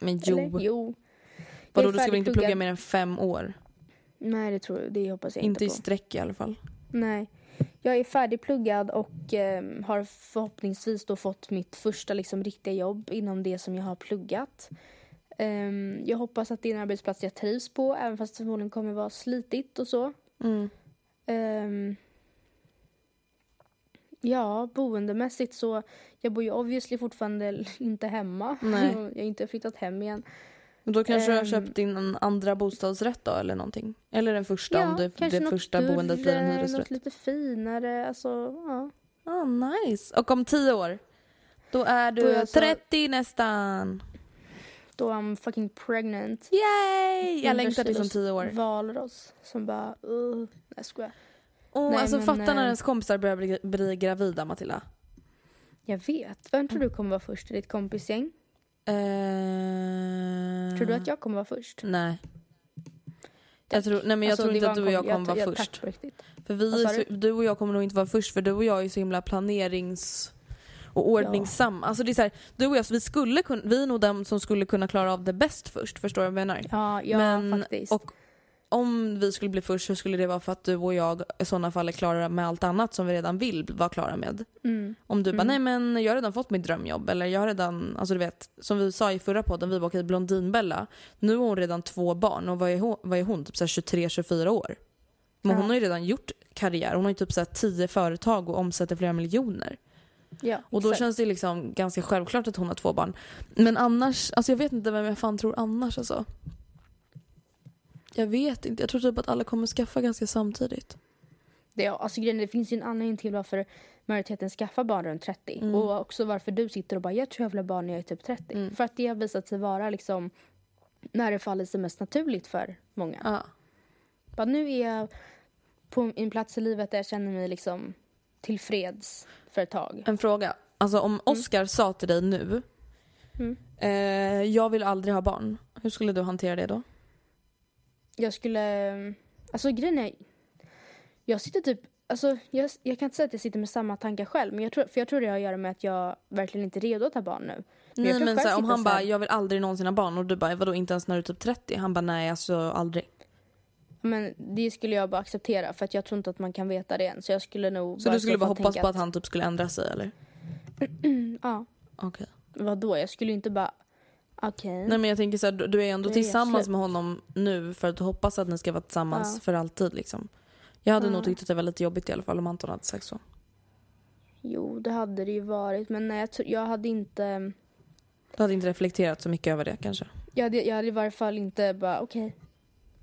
Men jo. Eller? Jo. Vadå du ska väl inte plugga mer än fem år? Nej, det tror jag. Det hoppas jag Inte inte i på. sträck i alla fall. Nej. Jag är färdigpluggad och ehm, har förhoppningsvis då fått mitt första liksom, riktiga jobb inom det som jag har pluggat. Ehm, jag hoppas att det är en arbetsplats jag trivs på, även fast det förmodligen kommer vara slitigt och så. Mm. Ehm, ja, boendemässigt så, jag bor ju obviously fortfarande inte hemma. Jag har inte flyttat hem igen. Och Då kanske du har Ehm. köpt din en andra bostadsrätt då eller någonting? Eller den första om det, kanske det något första boendet blir en större, hyresrätt? Något lite finare, alltså ja. Ah, nice. Och om tio år? Då är du Då är jag så- 30 nästan. Då I'm fucking pregnant. Yay! Jag 100 längtar tills om kilos tio år. Valros som bara, uh, jag skojar. Oh, Nej, alltså men, fatta när eh, ens kompisar börjar bli, bli gravida Matilda. Jag vet. Vem tror du kommer vara först i ditt kompisgäng? Eh... Tror du att jag kommer vara först? Nej. Jag tror, nej men jag Alltså, tror inte att du och jag kom- kommer vara jag- först. För vi så, du och jag kommer nog inte vara först för du och jag är så himla planerings och ordningsam. Alltså det är så här, du och jag, vi, skulle kunna, vi är nog de som skulle kunna klara av det bäst först. Förstår du vad jag menar? Ja, ja Men- faktiskt. Och om vi skulle bli först så skulle det vara för att du och jag i sådana fall är klara med allt annat som vi redan vill vara klara med. mm. Om du bara, Mm. nej men jag har redan fått mitt drömjobb eller jag har redan, alltså du vet, som vi sa i förra podden, vi var okej Blondinbella. Nu har hon redan två barn och vad är hon, vad är hon typ 23-24 år? Men Ja. hon har ju redan gjort karriär, hon har ju typ så här 10 företag och omsätter flera miljoner. Ja, Och då exakt. känns det liksom ganska självklart att hon har två barn. Men annars, alltså jag vet inte vem jag fan tror annars alltså. Jag vet inte, jag tror typ att alla kommer skaffa ganska samtidigt. Det, alltså, grejen, det finns ju en anledning till varför majoriteten skaffar barn runt 30. Mm. Och också varför du sitter och bara jag tror jag vill ha barn när jag är typ 30. Mm. För att det har visat sig vara liksom när det faller sig mest naturligt för många. Ja. Bara, nu är jag på en plats i livet där jag känner mig liksom tillfreds för ett tag. En fråga. Alltså om Oscar sa till dig nu, Mm. eh, jag vill aldrig ha barn. Hur skulle du hantera det då? Jag skulle... Alltså grejen är... Jag sitter typ... Alltså, jag, jag kan inte säga att jag sitter med samma tankar själv. Men jag tror, för jag tror det har att göra med att jag verkligen inte är redo att ha barn nu. jag nej men själv så här, om han bara, jag vill aldrig någonsin ha barn och du bara, vadå inte ens när du är typ 30? Han bara, nej alltså aldrig. Men det skulle jag bara acceptera för att jag tror inte att man kan veta det än. Så jag skulle nog Så du skulle bara hoppas på att han typ skulle ändra sig eller? Ja, Okej. vadå? Jag skulle ju inte bara... Okej. Nej men jag tänker så här, du- du är ändå är tillsammans slut. med honom nu för att du hoppas att ni ska vara tillsammans Ja. för alltid liksom. Jag hade Ja. nog tyckt att det var lite jobbigt i alla fall om Anton hade sagt så. Jo, det hade det ju varit. Men nej, jag, jag hade inte... Du hade inte reflekterat så mycket över det kanske. Jag hade, jag hade i varje fall inte bara okej.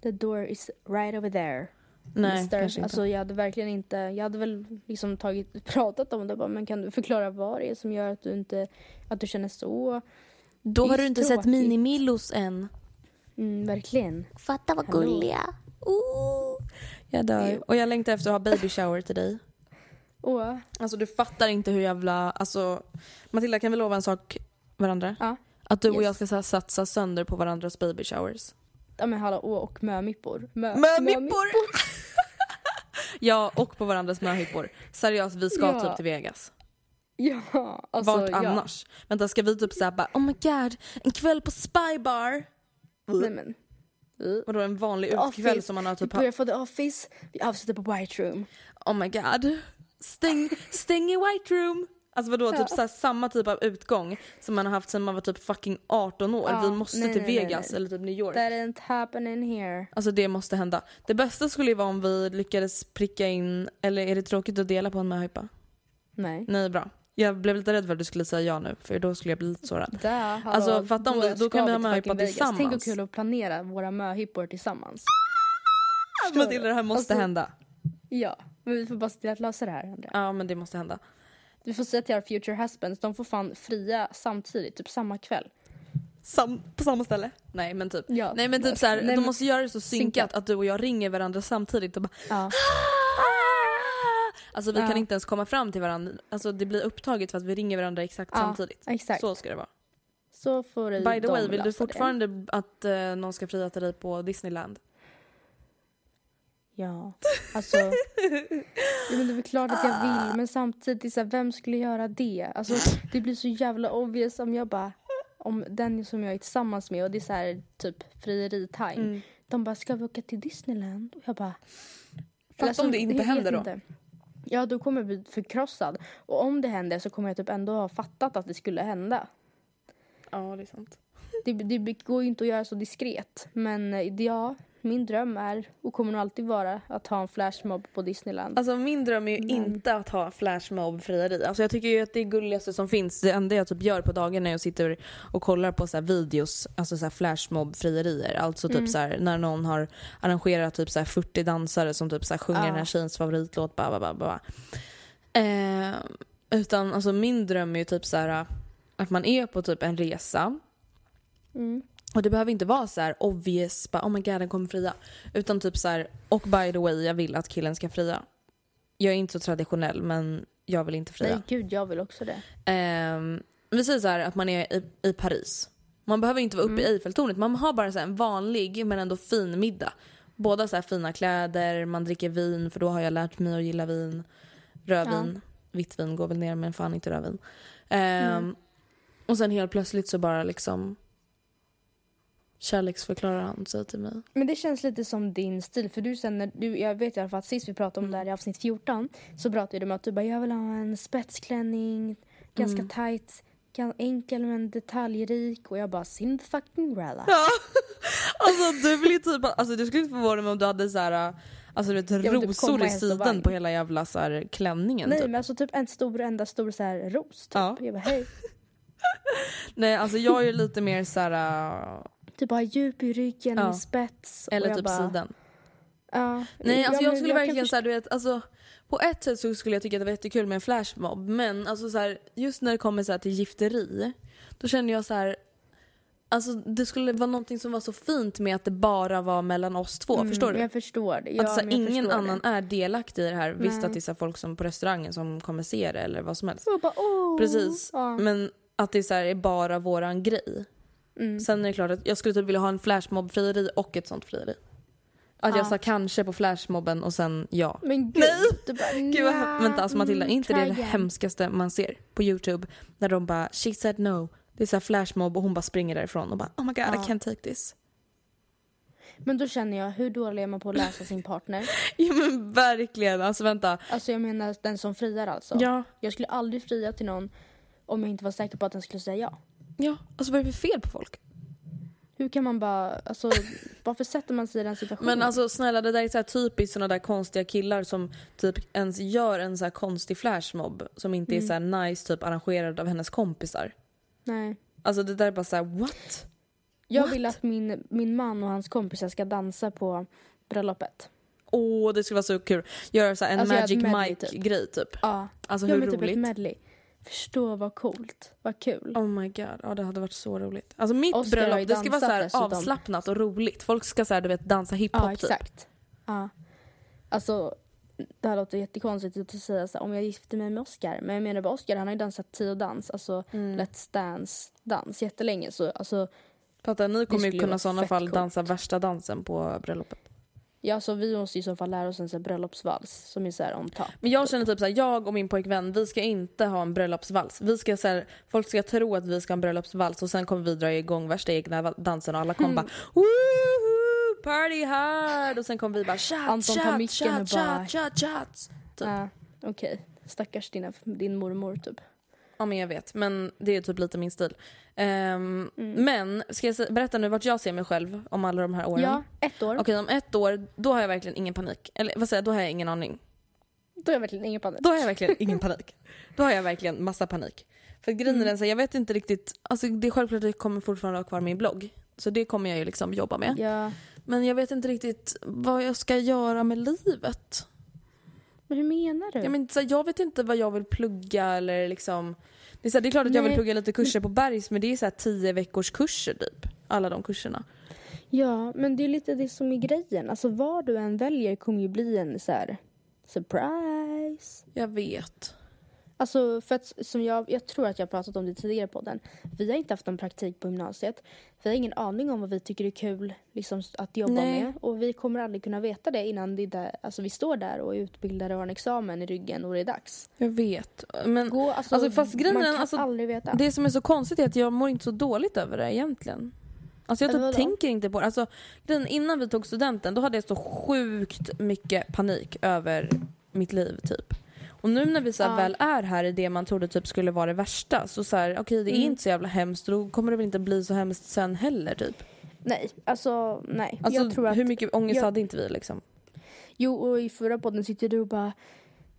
the door is right over there. Nej, mister. kanske inte. Alltså jag hade verkligen inte, jag hade väl liksom tagit, pratat om det bara, men kan du förklara vad det är som gör att du inte, att du känner så? Då har du inte sett Minimillos än. Mm, verkligen. Fatta vad Hallå. gulliga. Oh. Jag dör. Och jag längtar efter att ha baby shower till dig. Åh, Alltså du fattar inte hur jävla, alltså Matilda kan vi lova en sak varandra? Ja. Att du och Yes. jag ska så här satsa sönder på varandras baby showers. ja men hallå, åh, och mömippor. Mö, Mömippor! ja, och på varandras möhippor. Seriöst, vi ska Ja. typ till Vegas. Ja, alltså Vart ja. annars? Vänta, ska vi typ såhär bara oh my god, en kväll på Spy Bar? Nej men. Vadå en vanlig utekväll som man har Vi typ börjar få The Office, vi avslutar på White Room. Oh my god. Stäng, stäng i White Room. Alltså vadå, typ så här, samma typ av utgång som man har haft sedan man var typ fucking 18 år. Ja, Vi måste nej, till nej, Vegas nej. eller typ New York. That ain't happening here. Alltså det måste hända. Det bästa skulle ju vara om vi lyckades pricka in, eller är det tråkigt att dela på en möhippa? Nej. Nej bra. Jag blev lite rädd för att du skulle säga ja nu, för då skulle jag bli lite sårad. Där, hallå, Alltså, fatta om då ska kan vi ha möhippa tillsammans. Tänk vad kul att planera våra möhippor tillsammans. Matilda det här måste Alltså- hända. Ja, men vi får bara se till att lösa det här Andrea. Ja men det måste hända. Vi får säga till our future husbands, de får fan fria samtidigt, typ samma kväll. Sam, på samma ställe? Nej men typ. Ja. Nej men typ såhär, Nej, de måste göra det så synkat, synkat. att du och jag ringer varandra samtidigt och bara Ja. Alltså vi Ja. kan inte ens komma fram till varandra, alltså det blir upptaget för att vi ringer varandra exakt Ja, samtidigt. exakt. Så ska det vara. Så får det By the way, vill du lösa det. fortfarande att eh, någon ska fria till dig på Disneyland? Ja, alltså. men det är väl klart att jag vill, men samtidigt, så här, vem skulle göra det? Alltså, det blir så jävla obvious om jag bara, om den som jag är tillsammans med och det är så här typ frieri-time. Mm. De bara, ska vi åka till Disneyland? Och jag bara... Fast om det inte händer då? inte. Ja, då kommer jag bli förkrossad. Och om det händer så kommer jag typ ändå ha fattat att det skulle hända. Ja det är sant. Det, det går ju inte att göra så diskret. Men eh, ja, min dröm är och kommer nog alltid vara att ha en flashmob på Disneyland. Alltså min dröm är ju Men- inte att ha flashmob-frieri. Alltså jag tycker ju att det är gulligaste som finns. Det enda jag typ gör på dagen är att sitter och kollar på så här videos, alltså så här flashmob-frierier. Alltså typ Mm. så här, när någon har arrangerat typ så här 40 dansare som typ så sjunger Ja. den här tjejens favoritlåt. Ba, ba, ba, ba. Eh, utan alltså min dröm är ju typ så här att man är på typ en resa Mm. Och det behöver inte vara så här obvious, bara, oh my god den kommer fria. Utan typ så här, och by the way jag vill att killen ska fria. Jag är inte så traditionell men jag vill inte fria. Nej gud, jag vill också det. Ehm, vi säger så här att man är i, i Paris. Man behöver inte vara uppe i Eiffeltornet, man har bara så en vanlig men ändå fin middag. Båda så här fina kläder, man dricker vin för då har jag lärt mig att gilla vin. Rödvin, vitt vin går väl ner men fan inte rödvin. Ehm, Och sen helt plötsligt så bara liksom kärleksförklarar han sig till mig. Men det känns lite som din stil. För du sen när du, jag vet i alla fall att sist vi pratade om det här i avsnitt 14 så pratade du om att du bara, jag vill ha en spetsklänning, ganska Mm. tight, enkel men detaljrik och jag bara, fucking rella. Ja. Alltså du vill ju typ, alltså du skulle inte förvåna mig om du hade så här, alltså du vet typ rosor komma i sidan på hela jävla så här, klänningen Nej typ. men alltså typ en stor, enda stor så här ros typ. Ja. Jag bara, hej. Nej alltså jag är lite mer så här, Typ ha djup i ryggen Ja. med spets. eller jag typ bara, sidan. Ja. Nej alltså Ja, jag skulle kan verkligen såhär du vet, alltså på ett sätt så skulle jag tycka att det var jättekul med en flashmob men alltså så här, just när det kommer så här till gifteri då känner jag så här. Alltså det skulle vara någonting som var så fint med att det bara var mellan oss två, Mm, förstår du? Jag förstår det. Ja, att så här, jag ingen annan det. är delaktig i det här. Visst Nej. att det är så folk som på restaurangen som kommer se det eller vad som helst. Jag bara. Precis. Ja. Men att det så är bara våran grej. Mm. Sen är det klart att jag skulle typ vilja ha en flashmob-frieri och ett sånt frieri. Att jag Ja. sa kanske på flashmobben och sen ja. Men gud. Nej! Bara, Gud vad, vänta alltså Matilda, är inte det det hemskaste man ser på youtube? När de bara “she said no”. Det är så flashmob och hon bara springer därifrån och bara “oh my god I can't take this”. Men då känner jag, hur dålig är man på att läsa sin partner? Ja men verkligen, alltså vänta. Alltså jag menar den som friar alltså. Ja, Jag skulle aldrig fria till någon om jag inte var säker på att den skulle säga ja. Ja. Alltså vad är det för fel på folk? Hur kan man bara, alltså varför sätter man sig i den situationen? Men alltså snälla det där är så här typiskt såna där konstiga killar som typ ens gör en så här konstig flashmob som inte är så här nice typ arrangerad av hennes kompisar. Nej. Alltså det där är bara så här: what? Jag What? vill att min, min man och hans kompisar ska dansa på bröllopet. Åh det skulle vara så kul. Göra så här en Alltså, Magic Mike typ. grej typ. Ja, Alltså ja hur men typ ett roligt? medley. Förstå vad coolt, vad kul. Oh my god, ja det hade varit så roligt. Alltså mitt Oscar bröllop det ska vara så här avslappnat och roligt. Folk ska så här, du vet dansa hiphop Ja, typ. exakt. Ja. Alltså, det här låter jättekonstigt att säga så här, om jag gifter mig med Oscar. Men jag menar bara Oscar, han har ju dansat tio dans, alltså Mm. Let's Dance-dans jättelänge. Så alltså, Fattar, ni kommer ju kunna i sådana fall coolt. dansa värsta dansen på bröllopet. Ja, så vi måste i så fall lära oss en så här bröllopsvals som är så här on top. Men jag känner typ såhär, jag och min pojkvän vi ska inte ha en bröllopsvals. Vi ska så här, folk ska tro att vi ska ha en bröllopsvals och sen kommer vi dra igång värsta egna dansen och alla kommer bara Woohoo! Party hard! Och sen kommer vi bara shot, Anton micken och shot, bara- shot, shot, shots. Typ. Ja, okej. Stackars dina, din mormor typ. Ja men jag vet, men det är typ lite min stil. Ehm, Mm. Men ska jag berätta nu vart jag ser mig själv om alla de här åren? Ja, ett år. Okej om ett år, då har jag verkligen ingen panik. Eller vad säger jag, då har jag ingen aning. Då är jag verkligen ingen panik. Då har jag verkligen ingen panik. Då har jag verkligen massa panik. För grejen Mm. är den så här, jag vet inte riktigt, alltså det är självklart att jag kommer fortfarande ha kvar min blogg. Så det kommer jag ju liksom jobba med. Ja. Men jag vet inte riktigt vad jag ska göra med livet. Men hur menar du? Jag, men, så jag vet inte vad jag vill plugga eller liksom. Det är, så det är klart att jag vill Nej. plugga lite kurser på Bergs men det är så här tio veckors kurser typ. Alla de kurserna. Ja, men det är lite det som är grejen. Alltså vad du än väljer kommer ju bli en så här surprise. Jag vet. Alltså för att som jag, jag tror att jag har pratat om det tidigare på den. Vi har inte haft någon praktik på gymnasiet. Vi har ingen aning om vad vi tycker är kul liksom, att jobba Nej. med. Och vi kommer aldrig kunna veta det innan det där, alltså, vi står där och är utbildade och har en examen i ryggen och det är dags. Jag vet. Men Gå, alltså, Alltså, fast grejen man kan alltså, aldrig veta. det som är så konstigt är att jag mår inte så dåligt över det egentligen. Alltså jag typ tänker inte på det. Alltså, innan vi tog studenten då hade jag så sjukt mycket panik över mitt liv typ. Och nu när vi så Ja. väl är här i det man trodde typ skulle vara det värsta så så här, okej det är Mm. inte så jävla hemskt och då kommer det väl inte bli så hemskt sen heller typ. Nej, alltså nej. Alltså jag tror att, hur mycket ångest jag- hade inte vi liksom? Jo, och i förra podden sitter du och bara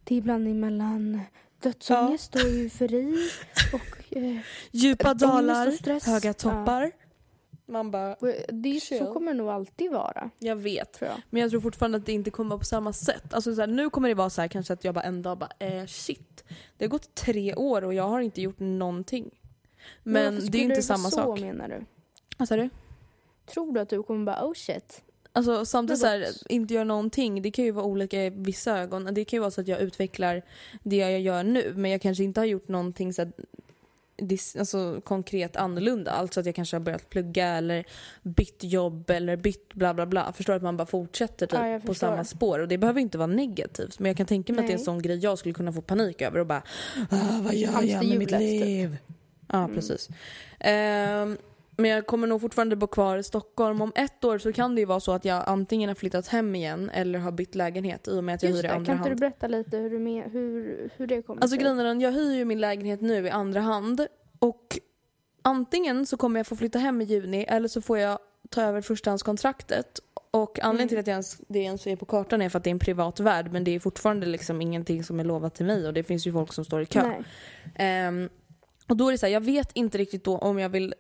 det är blandning mellan dödsångest och eufori och eh, Djupa dalar, höga toppar. Man bara, det är, Chill. så kommer det nog alltid vara, jag vet. jag. Men jag tror fortfarande att det inte kommer vara på samma sätt. Alltså så här, nu kommer det vara så här kanske att jag bara en dag bara eh, shit. Det har gått tre år och jag har inte gjort någonting. Men varför det är inte vara samma så, sak. menar du? Vad sa du? Tror du att du kommer bara oh shit? Alltså samtidigt så Det här, inte göra någonting, det kan ju vara olika i vissa ögon. Det kan ju vara så att jag utvecklar det jag gör nu men jag kanske inte har gjort någonting så här, dis, alltså, konkret annorlunda. Alltså att jag kanske har börjat plugga eller bytt jobb eller bytt bla bla bla. Förstår att man bara fortsätter typ, Ja, på samma spår. Och det behöver inte vara negativt men jag kan tänka mig att det är en Nej. sån grej jag skulle kunna få panik över och bara ah, vad gör jag med mitt typ. liv? Ja precis. Ehm, men jag kommer nog fortfarande bo kvar i Stockholm. Om ett år så kan det ju vara så att jag antingen har flyttat hem igen eller har bytt lägenhet i och med att jag Just hyr i andra kan inte du hand. berätta lite hur, du med, hur, hur det kommer Alltså sig? grejen är den, jag hyr ju min lägenhet nu i andra hand och antingen så kommer jag få flytta hem i juni eller så får jag ta över förstahandskontraktet. Och anledningen Mm. till att jag ens, det ens är på kartan är för att det är en privat värd men det är fortfarande liksom ingenting som är lovat till mig och det finns ju folk som står i kö. Nej. Ehm, och då är det så här, jag vet inte riktigt då om jag vill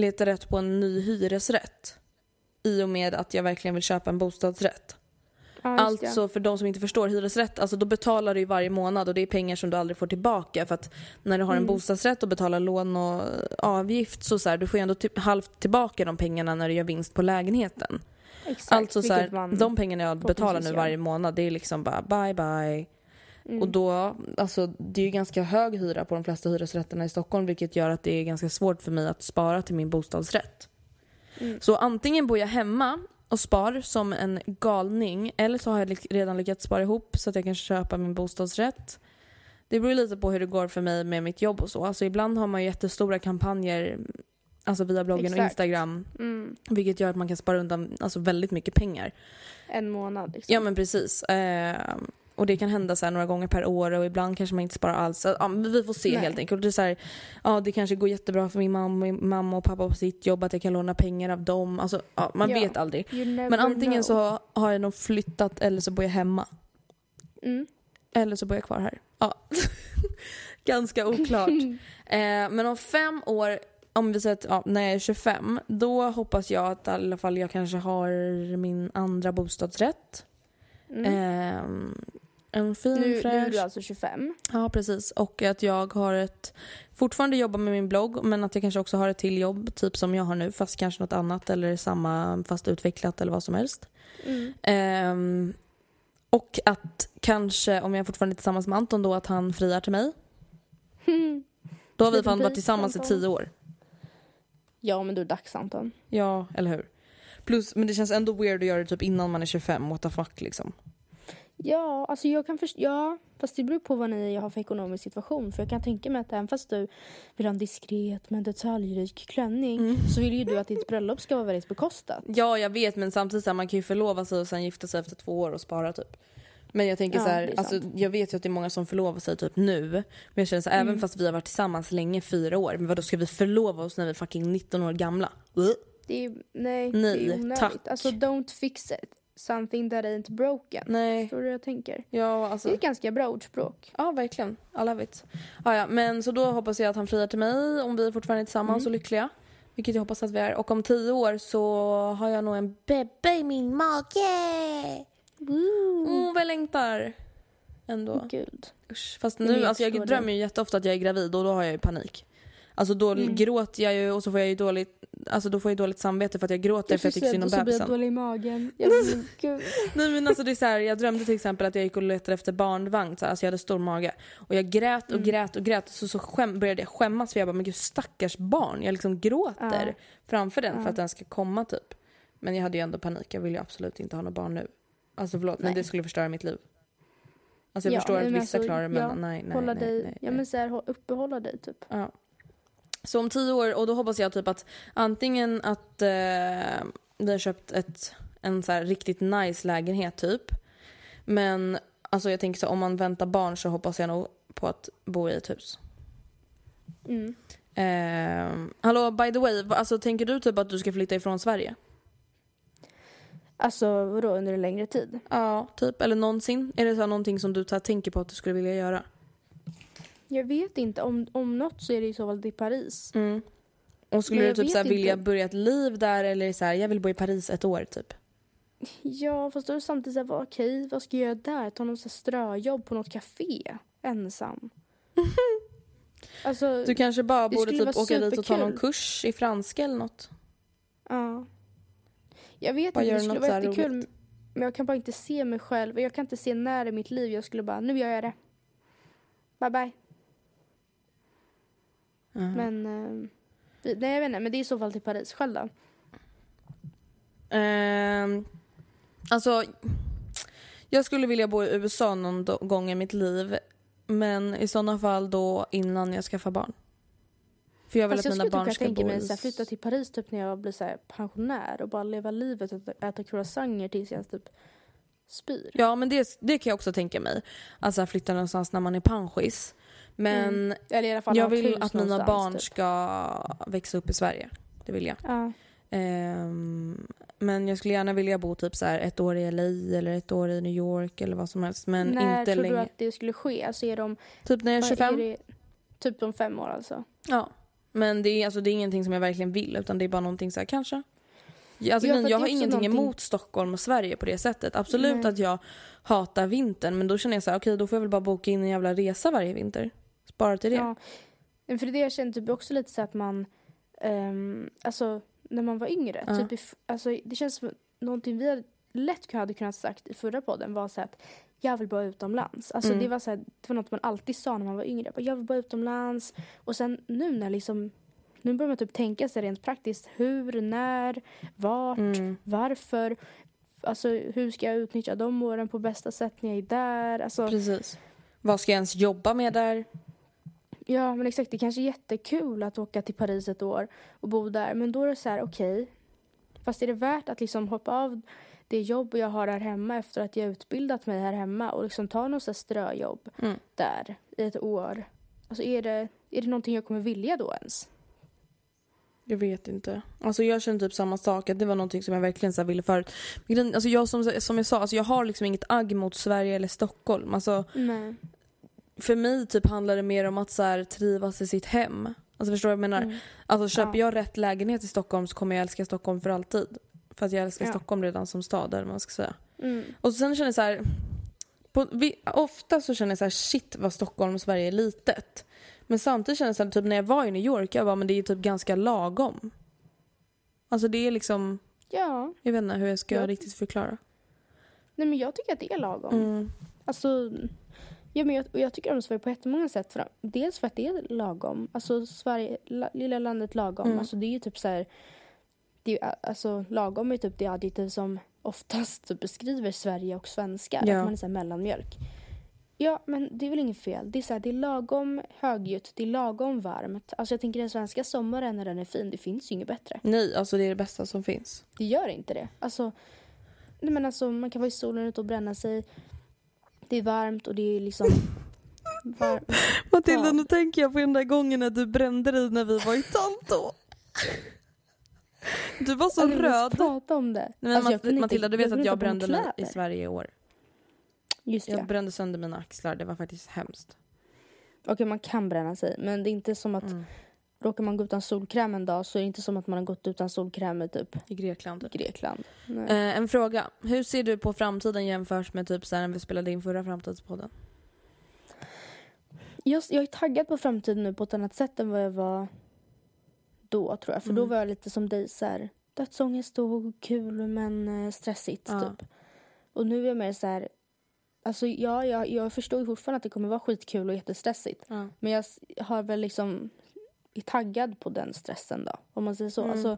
leta rätt på en ny hyresrätt. I och med att jag verkligen vill köpa en bostadsrätt. Ja, Alltså för de som inte förstår hyresrätt, alltså då betalar du ju varje månad och det är pengar som du aldrig får tillbaka. För att när du har Mm. en bostadsrätt och betalar lån och avgift så, så här, du får ju ändå typ halvt tillbaka de pengarna när du gör vinst på lägenheten. Exakt, alltså så här, de pengarna jag betalar nu varje månad det är liksom bara bye bye. Mm. Och då, alltså det är ju ganska hög hyra på de flesta hyresrätterna i Stockholm vilket gör att det är ganska svårt för mig att spara till min bostadsrätt. Mm. Så antingen bor jag hemma och spar som en galning eller så har jag redan lyckats spara ihop så att jag kan köpa min bostadsrätt. Det beror lite på hur det går för mig med mitt jobb och så. Alltså ibland har man ju jättestora kampanjer alltså via bloggen och Exakt. Instagram Mm. vilket gör att man kan spara undan alltså, väldigt mycket pengar. En månad liksom. Ja men precis. Eh, och det kan hända så här några gånger per år och ibland kanske man inte sparar alls. Ja, vi får se Nej. helt enkelt. Det, är så här, ja, det kanske går jättebra för min mamma, mamma och pappa på sitt jobb att jag kan låna pengar av dem. Alltså, ja, man Ja. vet aldrig. Men antingen know. så har jag nog flyttat eller så bor jag hemma. Mm. Eller så bor jag kvar här. Ja. Ganska oklart. eh, men om fem år, om vi säger att ja, när jag är 25, då hoppas jag att i alla fall jag kanske har min andra bostadsrätt. Mm. Eh, en fin nu, nu är fräsch... du alltså 25. Ja, precis. Och att jag har ett... Fortfarande jobbar med min blogg, men att jag kanske också har ett till jobb, typ som jag har nu, fast kanske något annat eller samma fast utvecklat eller vad som helst. Mm. Ehm, och att kanske, om jag fortfarande är tillsammans med Anton då, att han friar till mig. Då har vi fan varit tillsammans i Anton. tio år. Ja men du är dags Anton. Ja, eller hur? Plus, men det känns ändå weird att göra det typ innan man är 25, what the fuck liksom. Ja, alltså jag kan förstå, ja, fast det beror på vad ni har för ekonomisk situation. För jag kan tänka mig att även fast du vill ha en diskret men detaljrik klänning Mm. så vill ju du att ditt bröllop ska vara väldigt bekostat. Ja, jag vet, men samtidigt så här, man kan ju förlova sig och sen gifta sig efter två år och spara typ. Men jag tänker Ja, så här, är alltså, jag vet ju att det är många som förlovar sig typ nu. Men jag känner så här, Mm. även fast vi har varit tillsammans länge, fyra år, men vadå ska vi förlova oss när vi är fucking 19 år gamla? Det är, nej, Nej, det är onödigt. tack. Alltså don't fix it. Something that ain't broken. Nej. Förstår du hur jag tänker? Ja, Det är alltså. ett ganska bra ordspråk. Ja, verkligen. I love it. Ja, ja, men så då hoppas jag att han friar till mig om vi fortfarande är tillsammans Mm. och lyckliga. Vilket jag hoppas att vi är. Och om tio år så har jag nog en bebbe i min mage. Åh, vad jag längtar. Ändå. Gud. Usch. Fast nu, jag alltså jag drömmer ju jätteofta att jag är gravid och då har jag ju panik. Alltså då Mm. gråter jag ju och så får jag ju dåligt, alltså då får jag dåligt samvete för att jag gråter för att jag tycker synd om och så blir jag bebisen. dålig i magen. Jag. Nej men alltså det är så här, jag drömde till exempel att jag gick och letade efter barnvagn, så här, alltså jag hade stor mage. Och jag grät och Mm. grät och grät så, så skäm, började jag skämmas för jag bara men gud stackars barn, jag liksom gråter Ja. framför den Ja. för att den ska komma typ. Men jag hade ju ändå panik, jag vill ju absolut inte ha något barn nu. Alltså förlåt men Nej. det skulle förstöra mitt liv. Alltså jag Ja, förstår att men vissa alltså, klarar det men ja, nej nej Hålla nej, dig, nej, ja nej. men så här, hå- uppehålla dig typ. Ja. Så om tio år, och då hoppas jag typ att antingen att eh, vi har köpt ett, en så här riktigt nice lägenhet typ. Men alltså jag tänker så om man väntar barn så hoppas jag nog på att bo i ett hus. Mm. Ehm, hallå by the way, alltså, tänker du typ att du ska flytta ifrån Sverige? Alltså vadå under en längre tid? Ja, typ. Eller någonsin? Är det så här någonting som du tänker på att du skulle vilja göra? Jag vet inte, om, om något så är det i så fall till Paris. Mm. Och skulle du typ så här, vilja börja ett liv där eller så här, jag vill bo i Paris ett år typ? Ja, fast då är det samtidigt såhär, okej, vad ska jag göra där? Ta någon så här ströjobb på något café? Ensam? alltså, Du kanske bara borde typ åka dit och ta någon kurs i franska eller något. ja. Jag vet Bara inte, det skulle något vara jättekul. roligt. Men jag kan bara inte se mig själv. Jag kan inte se när i mitt liv jag skulle bara, nu gör jag det. Bye bye. Mhm. Men, eh, nej jag vet inte, men det är i så fall till Paris. Själv då? Ehm, alltså, jag skulle vilja bo i USA någon do- gång i mitt liv. Men i sådana fall då innan jag skaffar barn. För jag vill Fast att jag mina skulle barn ska tänka bo mig i... så här, flytta till Paris typ när jag blir så här, pensionär och bara leva livet och äta, äta croissanter tills jag typ spyr. Ja men det, det kan jag också tänka mig. Alltså flytta någonstans när man är panschis. Men Mm. Eller i alla fall jag vill att mina barn typ. ska växa upp i Sverige. Det vill jag. Ja. Ehm, men jag skulle gärna vilja bo typ så här ett år i LA eller ett år i New York eller vad som helst. Men när inte tror länge. du att det skulle ske? Alltså är de, Typ när jag är vad 25. det, typ om fem år alltså? Ja. Men det är, alltså, det är ingenting som jag verkligen vill utan det är bara någonting så här kanske. Alltså, Ja, jag är har ingenting någonting- emot Stockholm och Sverige på det sättet. Absolut Nej. att jag hatar vintern men då känner jag så här, okej då får jag väl bara boka in en jävla resa varje vinter. Spara till det. Ja. För det jag känner typ också lite så att man, ehm, alltså när man var yngre, Ja. typ alltså det känns som någonting vi hade lätt hade kunnat sagt i förra podden var så att jag vill bara utomlands. Alltså Mm. det var så här, det var något man alltid sa när man var yngre. Jag vill bara utomlands. Och sen nu när liksom, nu börjar man typ tänka sig rent praktiskt hur, när, vart, Mm. varför. Alltså hur ska jag utnyttja de åren på bästa sätt när jag är där? Alltså, Precis. Vad ska jag ens jobba med där? Ja, men exakt. Det kanske är jättekul att åka till Paris ett år och bo där. Men då är det så här, okej. Fast är det värt att liksom hoppa av det jobb jag har här hemma efter att jag utbildat mig här hemma och liksom ta något ströjobb Mm. där i ett år? Alltså är det, är det någonting jag kommer vilja då ens? Jag vet inte. Alltså jag känner typ samma sak, att det var någonting som jag verkligen så ville förut. Alltså jag, som, som jag sa, alltså jag har liksom inget agg mot Sverige eller Stockholm. Alltså Nej. För mig typ handlar det mer om att så här, trivas i sitt hem. Alltså förstår du vad jag menar? Mm. Alltså köper Ja. jag rätt lägenhet i Stockholm så kommer jag älska Stockholm för alltid. För att jag älskar Ja. Stockholm redan som stad, eller vad man ska säga. Mm. Och sen känner jag så här, på, vi, ofta så känner jag så här, shit vad Stockholm och Sverige är litet. Men samtidigt känner jag så här, typ när jag var i New York, jag bara, men det är typ ganska lagom. Alltså det är liksom, Ja. jag vet inte hur jag ska Ja. riktigt förklara. Nej, men jag tycker att det är lagom. Mm. Alltså, ja, men jag, och jag tycker om Sverige på jättemånga sätt. För, dels för att det är lagom. Alltså Sverige, la, lilla landet lagom. Mm. Alltså det är ju typ så här. Det är, alltså lagom är typ det adjektiv som oftast typ beskriver Sverige och svenskar. Ja. Att man är så här mellanmjölk. Ja, men det är väl inget fel. Det är, så här, det är lagom högljutt, det är lagom varmt. Alltså jag tänker den svenska sommaren när den är fin, det finns ju inget bättre. Nej, alltså det är det bästa som finns. Det gör inte det. Alltså, nej men alltså, man kan vara i solen ute och bränna sig. Det är varmt och det är liksom... Var... Matilda, Ja. nu tänker jag på den där gången när du brände dig när vi var i Tanto. Du var så Alltså, röd. prata om det. Nej, men Alltså, Mat- Matilda, du vet att jag brände mig i. Sverige i år. Just det. Jag brände sönder mina axlar, det var faktiskt hemskt. Okej, man kan bränna sig. Men det är inte som att Mm. Råkar man gå utan solkräm en dag så är det inte som att man har gått utan solkräm i typ I Grekland. Grekland. Eh, en fråga. Hur ser du på framtiden jämfört med typ så här när vi spelade in förra framtidspodden? Just, jag är taggad på framtiden nu på ett annat sätt än vad jag var då tror jag. För då Mm. var jag lite som dig så här dödsångest och kul men eh, stressigt Ja. typ. Och nu är jag mer så här Alltså ja, jag, jag förstår ju fortfarande att det kommer vara skitkul och jättestressigt. Ja. Men jag har väl liksom är taggad på den stressen då. Om man säger så. Mm. Alltså,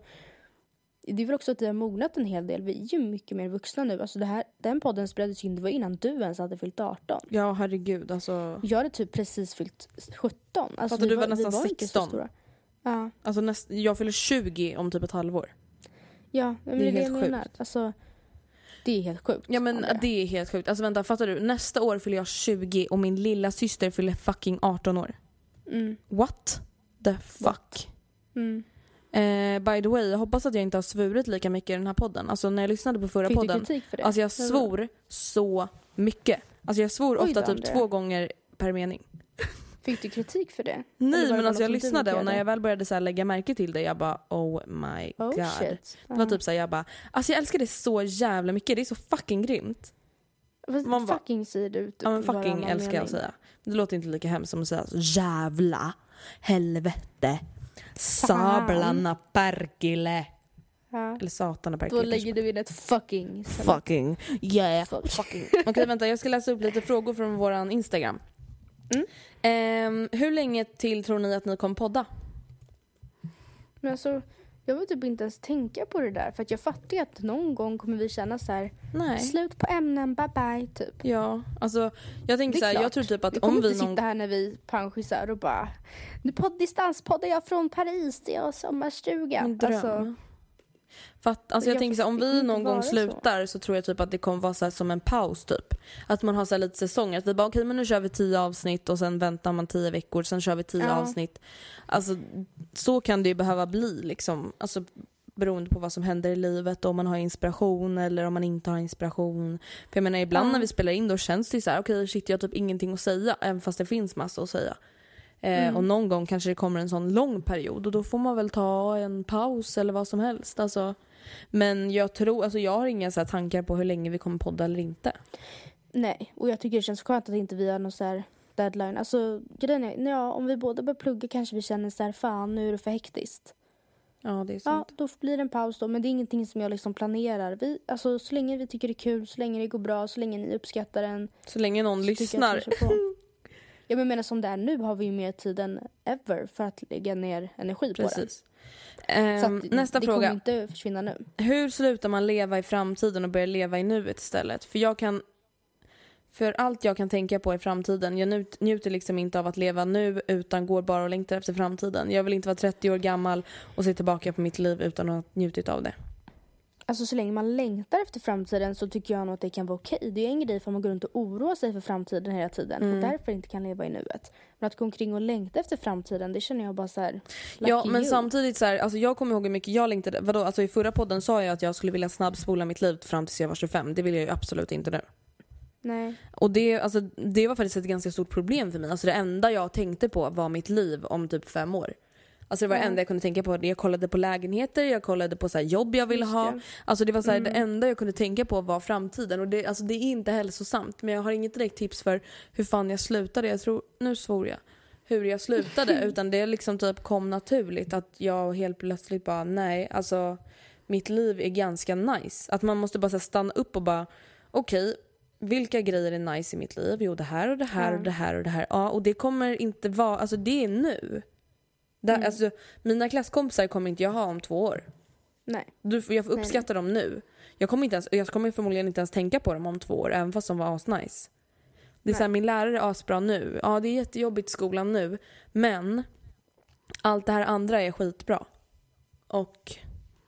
det är väl också att vi har mognat en hel del. Vi är ju mycket mer vuxna nu. Alltså det här, den podden spelades ju det var innan du ens hade fyllt 18. Ja, herregud alltså. Jag hade typ precis fyllt 17. Alltså, Fattar du var nästan vi inte så 16. stora. Ja, alltså näst, jag fyller 20 om typ ett halvår. ja men Det det är är det helt jag menar. Alltså, det är helt sjukt. Ja men det är helt sjukt. Alltså vänta, fattar du? Nästa år fyller jag 20 och min lilla syster fyller fucking 18 år. Mm. What? The fuck? Mm. Eh, by the way, jag hoppas att jag inte har svurit lika mycket i den här podden. Alltså när jag lyssnade på förra Fick du podden. kritik för det? Alltså jag svor så mycket. Alltså jag svor Oj ofta typ två gånger per mening. Fick du kritik för det? Nej men bara alltså jag du lyssnade och när jag väl började så lägga märke till det jag bara oh my Oh god. shit. Det var typ såhär jag bara, alltså jag älskar det så jävla mycket, det är så fucking grymt. Fast man bara- fucking säger du typ Ja men fucking älskar jag mening. att säga. Det låter inte lika hemskt som att säga så, jävla, helvete, sablarna perkele. Ja. Eller satana Då perkele. lägger du in ett fucking. Fucking, yeah, Fuck. fucking. Okej vänta jag ska läsa upp lite frågor från våran Instagram. Mm. Ehm, hur länge till tror ni att ni kommer podda? Men alltså, jag vill typ inte ens tänka på det där. För att jag fattar ju att någon gång kommer vi känna så här. Nej. Slut på ämnen, bye bye typ. Ja, alltså jag tänker så här, jag tror typ att vi kommer om vi inte någon... sitta här när vi pensionärer och bara Nu podd, distanspoddar jag från Paris, det är sommarstuga. Min dröm. Alltså, Fatt, alltså jag, Jag tänker så här, om vi någon gång vara så. slutar så. tror jag typ att det kommer vara så som en paus typ. Att man har så lite säsonger. Att vi bara okej men nu kör vi tio avsnitt och sen väntar man tio veckor, sen kör vi tio Ja. avsnitt. Alltså så kan det ju behöva bli liksom. Alltså beroende på vad som händer i livet, om man har inspiration eller om man inte har inspiration. För jag menar ibland Ja. när vi spelar in då känns det ju så här, okej shit jag har typ ingenting att säga även fast det finns massa att säga. Eh, Mm. Och någon gång kanske det kommer en sån lång period och då får man väl ta en paus eller vad som helst. Alltså, men jag tror, alltså jag har inga så tankar på hur länge vi kommer podda eller inte. nej, och jag tycker det känns skönt att inte vi har någon så här deadline. Alltså grejen är, ja, om vi båda börjar plugga kanske vi känner så här, fan nu är det för hektiskt. Ja det är Ja, sant. då blir det en paus då. Men det är ingenting som jag liksom planerar. Vi, alltså, så länge vi tycker det är kul, så länge det går bra, så länge ni uppskattar den. Så länge någon så lyssnar. att vi kör på. Ja, men jag menar som det är nu har vi ju mer tid än ever för att lägga ner energi på Precis. det. Så Ehm, att nästa det fråga. kommer inte försvinna nu. Hur slutar man leva i framtiden och börjar leva i nuet istället? För jag kan... För allt jag kan tänka på i framtiden, jag njut, njuter liksom inte av att leva nu utan går bara och längtar efter framtiden. Jag vill inte vara 30 år gammal och se tillbaka på mitt liv utan att ha njutit av det. Alltså så länge man längtar efter framtiden så tycker jag nog att det kan vara okej. Det är en grej för man går runt och oroar sig för framtiden hela tiden Mm. och därför inte kan leva i nuet. Men att gå omkring och längta efter framtiden, det känner jag bara så här. Ja men you. samtidigt så här, alltså jag kommer ihåg hur mycket jag längtade. Vadå, alltså i förra podden sa jag att jag skulle vilja snabbspola mitt liv fram tills jag var 25. Det vill jag ju absolut inte nu. Nej. Och det, alltså, det var faktiskt ett ganska stort problem för mig. Alltså det enda jag tänkte på var mitt liv om typ fem år. Alltså det var det enda jag kunde tänka på. Jag kollade på lägenheter, jag kollade på så jobb jag ville ha. Alltså det var så här, Mm. det enda jag kunde tänka på var framtiden. Och det, alltså det är inte hälsosamt. Men jag har inget direkt tips för hur fan jag slutade. Jag tror, nu svor jag. Hur jag slutade. utan det liksom typ kom naturligt. Att jag helt plötsligt bara, nej alltså mitt liv är ganska nice. Att man måste bara stanna upp och bara, okej vilka grejer är nice i mitt liv? Jo det här och det här och det här och det här. Ja och det kommer inte vara, alltså det är nu. Där, Mm. alltså, mina klasskompisar kommer inte jag ha om två år. Nej. Du, jag får Nej, uppskatta dem nu. Jag kommer, inte ens, jag kommer förmodligen inte ens tänka på dem om två år, även fast de var asnice. Det är Nej. så här, min lärare är asbra nu. Ja, det är jättejobbigt i skolan nu. Men allt det här andra är skitbra. Och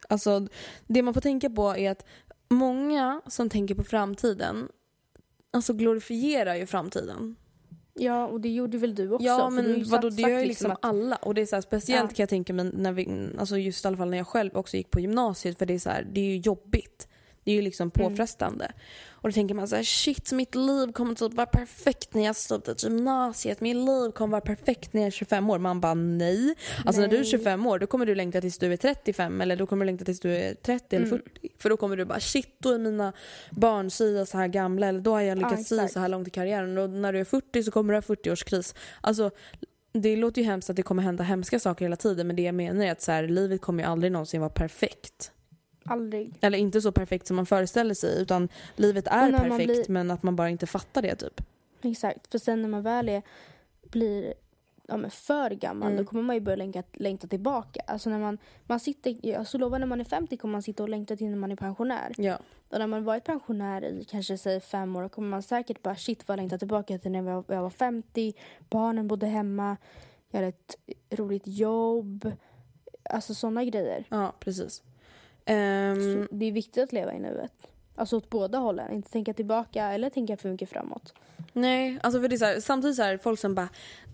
alltså, det man får tänka på är att många som tänker på framtiden alltså glorifierar ju framtiden. Ja, och det gjorde väl du också? Ja men vadå det gör ju sagt liksom att- alla och det är så här, speciellt Ja. kan jag tänka mig när vi, alltså just i alla fall när jag själv också gick på gymnasiet för det är så här, det är ju jobbigt. Det är ju liksom Mm. Och då tänker man så här, shit mitt liv kommer typ vara perfekt när jag slutat gymnasiet. Mitt liv kommer vara perfekt när jag är 25 år. Man bara nej. Alltså när du är Nej. 25 år då kommer du längta tills du är 35 eller då kommer du längta tills du är 30 eller Mm. 40. För då kommer du bara shit då är mina barn si så här gamla eller då har jag lyckats si exakt. så här långt i karriären. Och när du är 40 så kommer du ha 40-årskris. Alltså det låter ju hemskt att det kommer hända hemska saker hela tiden men det jag menar är att så här, livet kommer ju aldrig någonsin vara perfekt. Aldrig. Eller inte så perfekt som man föreställer sig utan livet är man perfekt blir- men att man bara inte fattar det typ. Exakt. För sen när man väl är, blir ja, men för gammal Mm. då kommer man ju börja längta, längta tillbaka. Alltså när man, man sitter, jag så lovar när man är 50 kommer man sitta och längta till när man är pensionär. Ja. Och när man varit pensionär i kanske säg fem år kommer man säkert bara shit vad jag längtar tillbaka till när jag var, jag var 50. Barnen bodde hemma. Jag hade ett roligt jobb. Alltså sådana grejer. Ja, precis. Så det är viktigt att leva i nuet. Alltså åt båda hållen. Inte tänka tillbaka eller tänka för mycket framåt. Nej, alltså för det är så här, samtidigt så här, folk som bara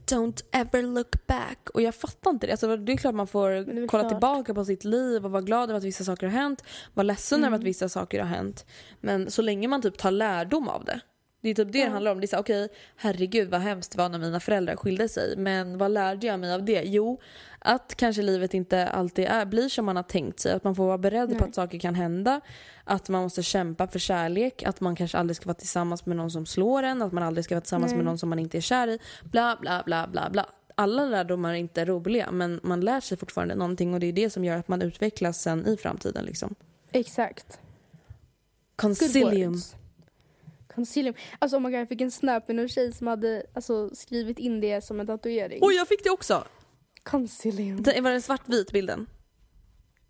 Don't ever look back. Och jag fattar inte det. Alltså, det är klart man får kolla klart. tillbaka på sitt liv och vara glad över att vissa saker har hänt. Vara ledsen Mm. över att vissa saker har hänt. Men så länge man typ tar lärdom av det. Det är typ det det handlar om. Det är så här, okej, herregud vad hemskt det var när mina föräldrar skilde sig. Men vad lärde jag mig av det? Jo, att kanske livet inte alltid är, blir som man har tänkt sig. Att man får vara beredd på Nej. att saker kan hända. Att man måste kämpa för kärlek. Att man kanske aldrig ska vara tillsammans med någon som slår en. Att man aldrig ska vara tillsammans med någon som man inte är kär i. Bla, bla, bla, bla, bla. Alla lärdomar är inte roliga men man lär sig fortfarande någonting och det är det som gör att man utvecklas sen i framtiden liksom. Exakt. Good Concilium. Alltså oh my god, jag fick en snap med någon tjej som hade alltså, skrivit in det som en tatuering. Oj, jag fick det också! Concilium. Det var den svartvit bilden?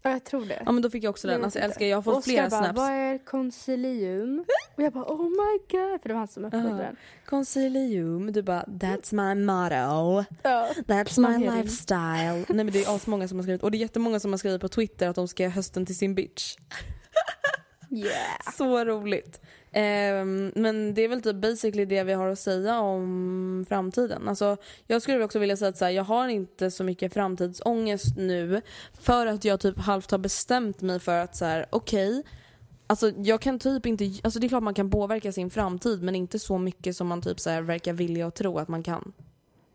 Ja, jag tror det. Ja men då fick jag också den. vet Alltså jag älskar, jag har fått Oscar flera bara, snaps. vad är concilium? Och jag bara oh my god, för det var han som öppnade Aha. den. Concilium, du bara that's my motto. Ja. That's my lifestyle. Nej men det är asmånga som har skrivit och det är jättemånga som har skrivit på Twitter att de ska ge hösten till sin bitch. Yeah. Så roligt. Ehm, men det är väl typ basically det vi har att säga om framtiden. Alltså, jag skulle också vilja säga att så här, jag har inte så mycket framtidsångest nu för att jag typ halvt har bestämt mig för att så här, okej, alltså jag kan typ inte, alltså det är klart man kan påverka sin framtid men inte så mycket som man typ så här verkar vilja och tro att man kan.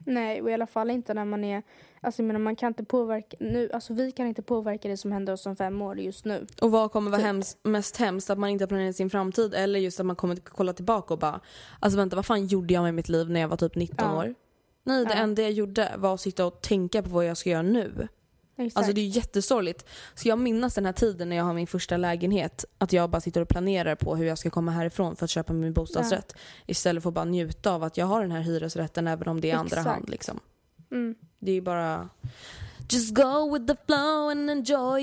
Nej, och i alla fall inte när man är... Alltså jag menar, man kan inte påverka... Nu, alltså vi kan inte påverka det som händer oss om fem år just nu. Och vad kommer vara Typ. hems- mest hemskt? Att man inte har planerat sin framtid eller just att man kommer kolla tillbaka och bara Alltså vänta vad fan gjorde jag med mitt liv när jag var typ 19 Ja. år? Nej det Ja. enda jag gjorde var att sitta och tänka på vad jag ska göra nu. Exakt. Alltså det är jättesorgligt. Ska jag minnas den här tiden när jag har min första lägenhet att jag bara sitter och planerar på hur jag ska komma härifrån för att köpa min bostadsrätt istället för att bara njuta av att jag har den här hyresrätten även om det är andra Exakt. hand liksom. Mm. Det är bara Just go with the flow and enjoy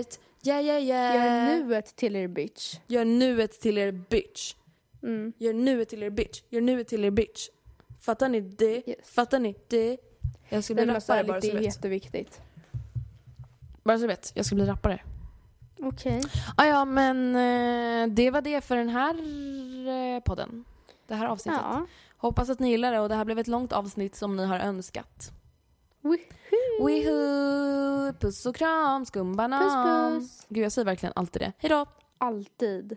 it. Yeah yeah yeah. Gör nuet till er bitch. Gör nuet till er bitch. Mm. Gör nuet till er bitch. Gör nuet till er bitch. Fattar ni det? Yes. Fattar ni det? Jag ska bli rappare bara så det är jätteviktigt. Bara så du vet. Jag ska bli rappare. Okej. Ah, ja men eh, det var det för den här eh, podden. Det här avsnittet. Ja. Hoppas att ni gillar det och det här blev ett långt avsnitt som ni har önskat. Woohoo. Woohoo! Puss och kram, skumbanan. Puss, puss. Gud jag säger verkligen alltid det. Hejdå! Alltid.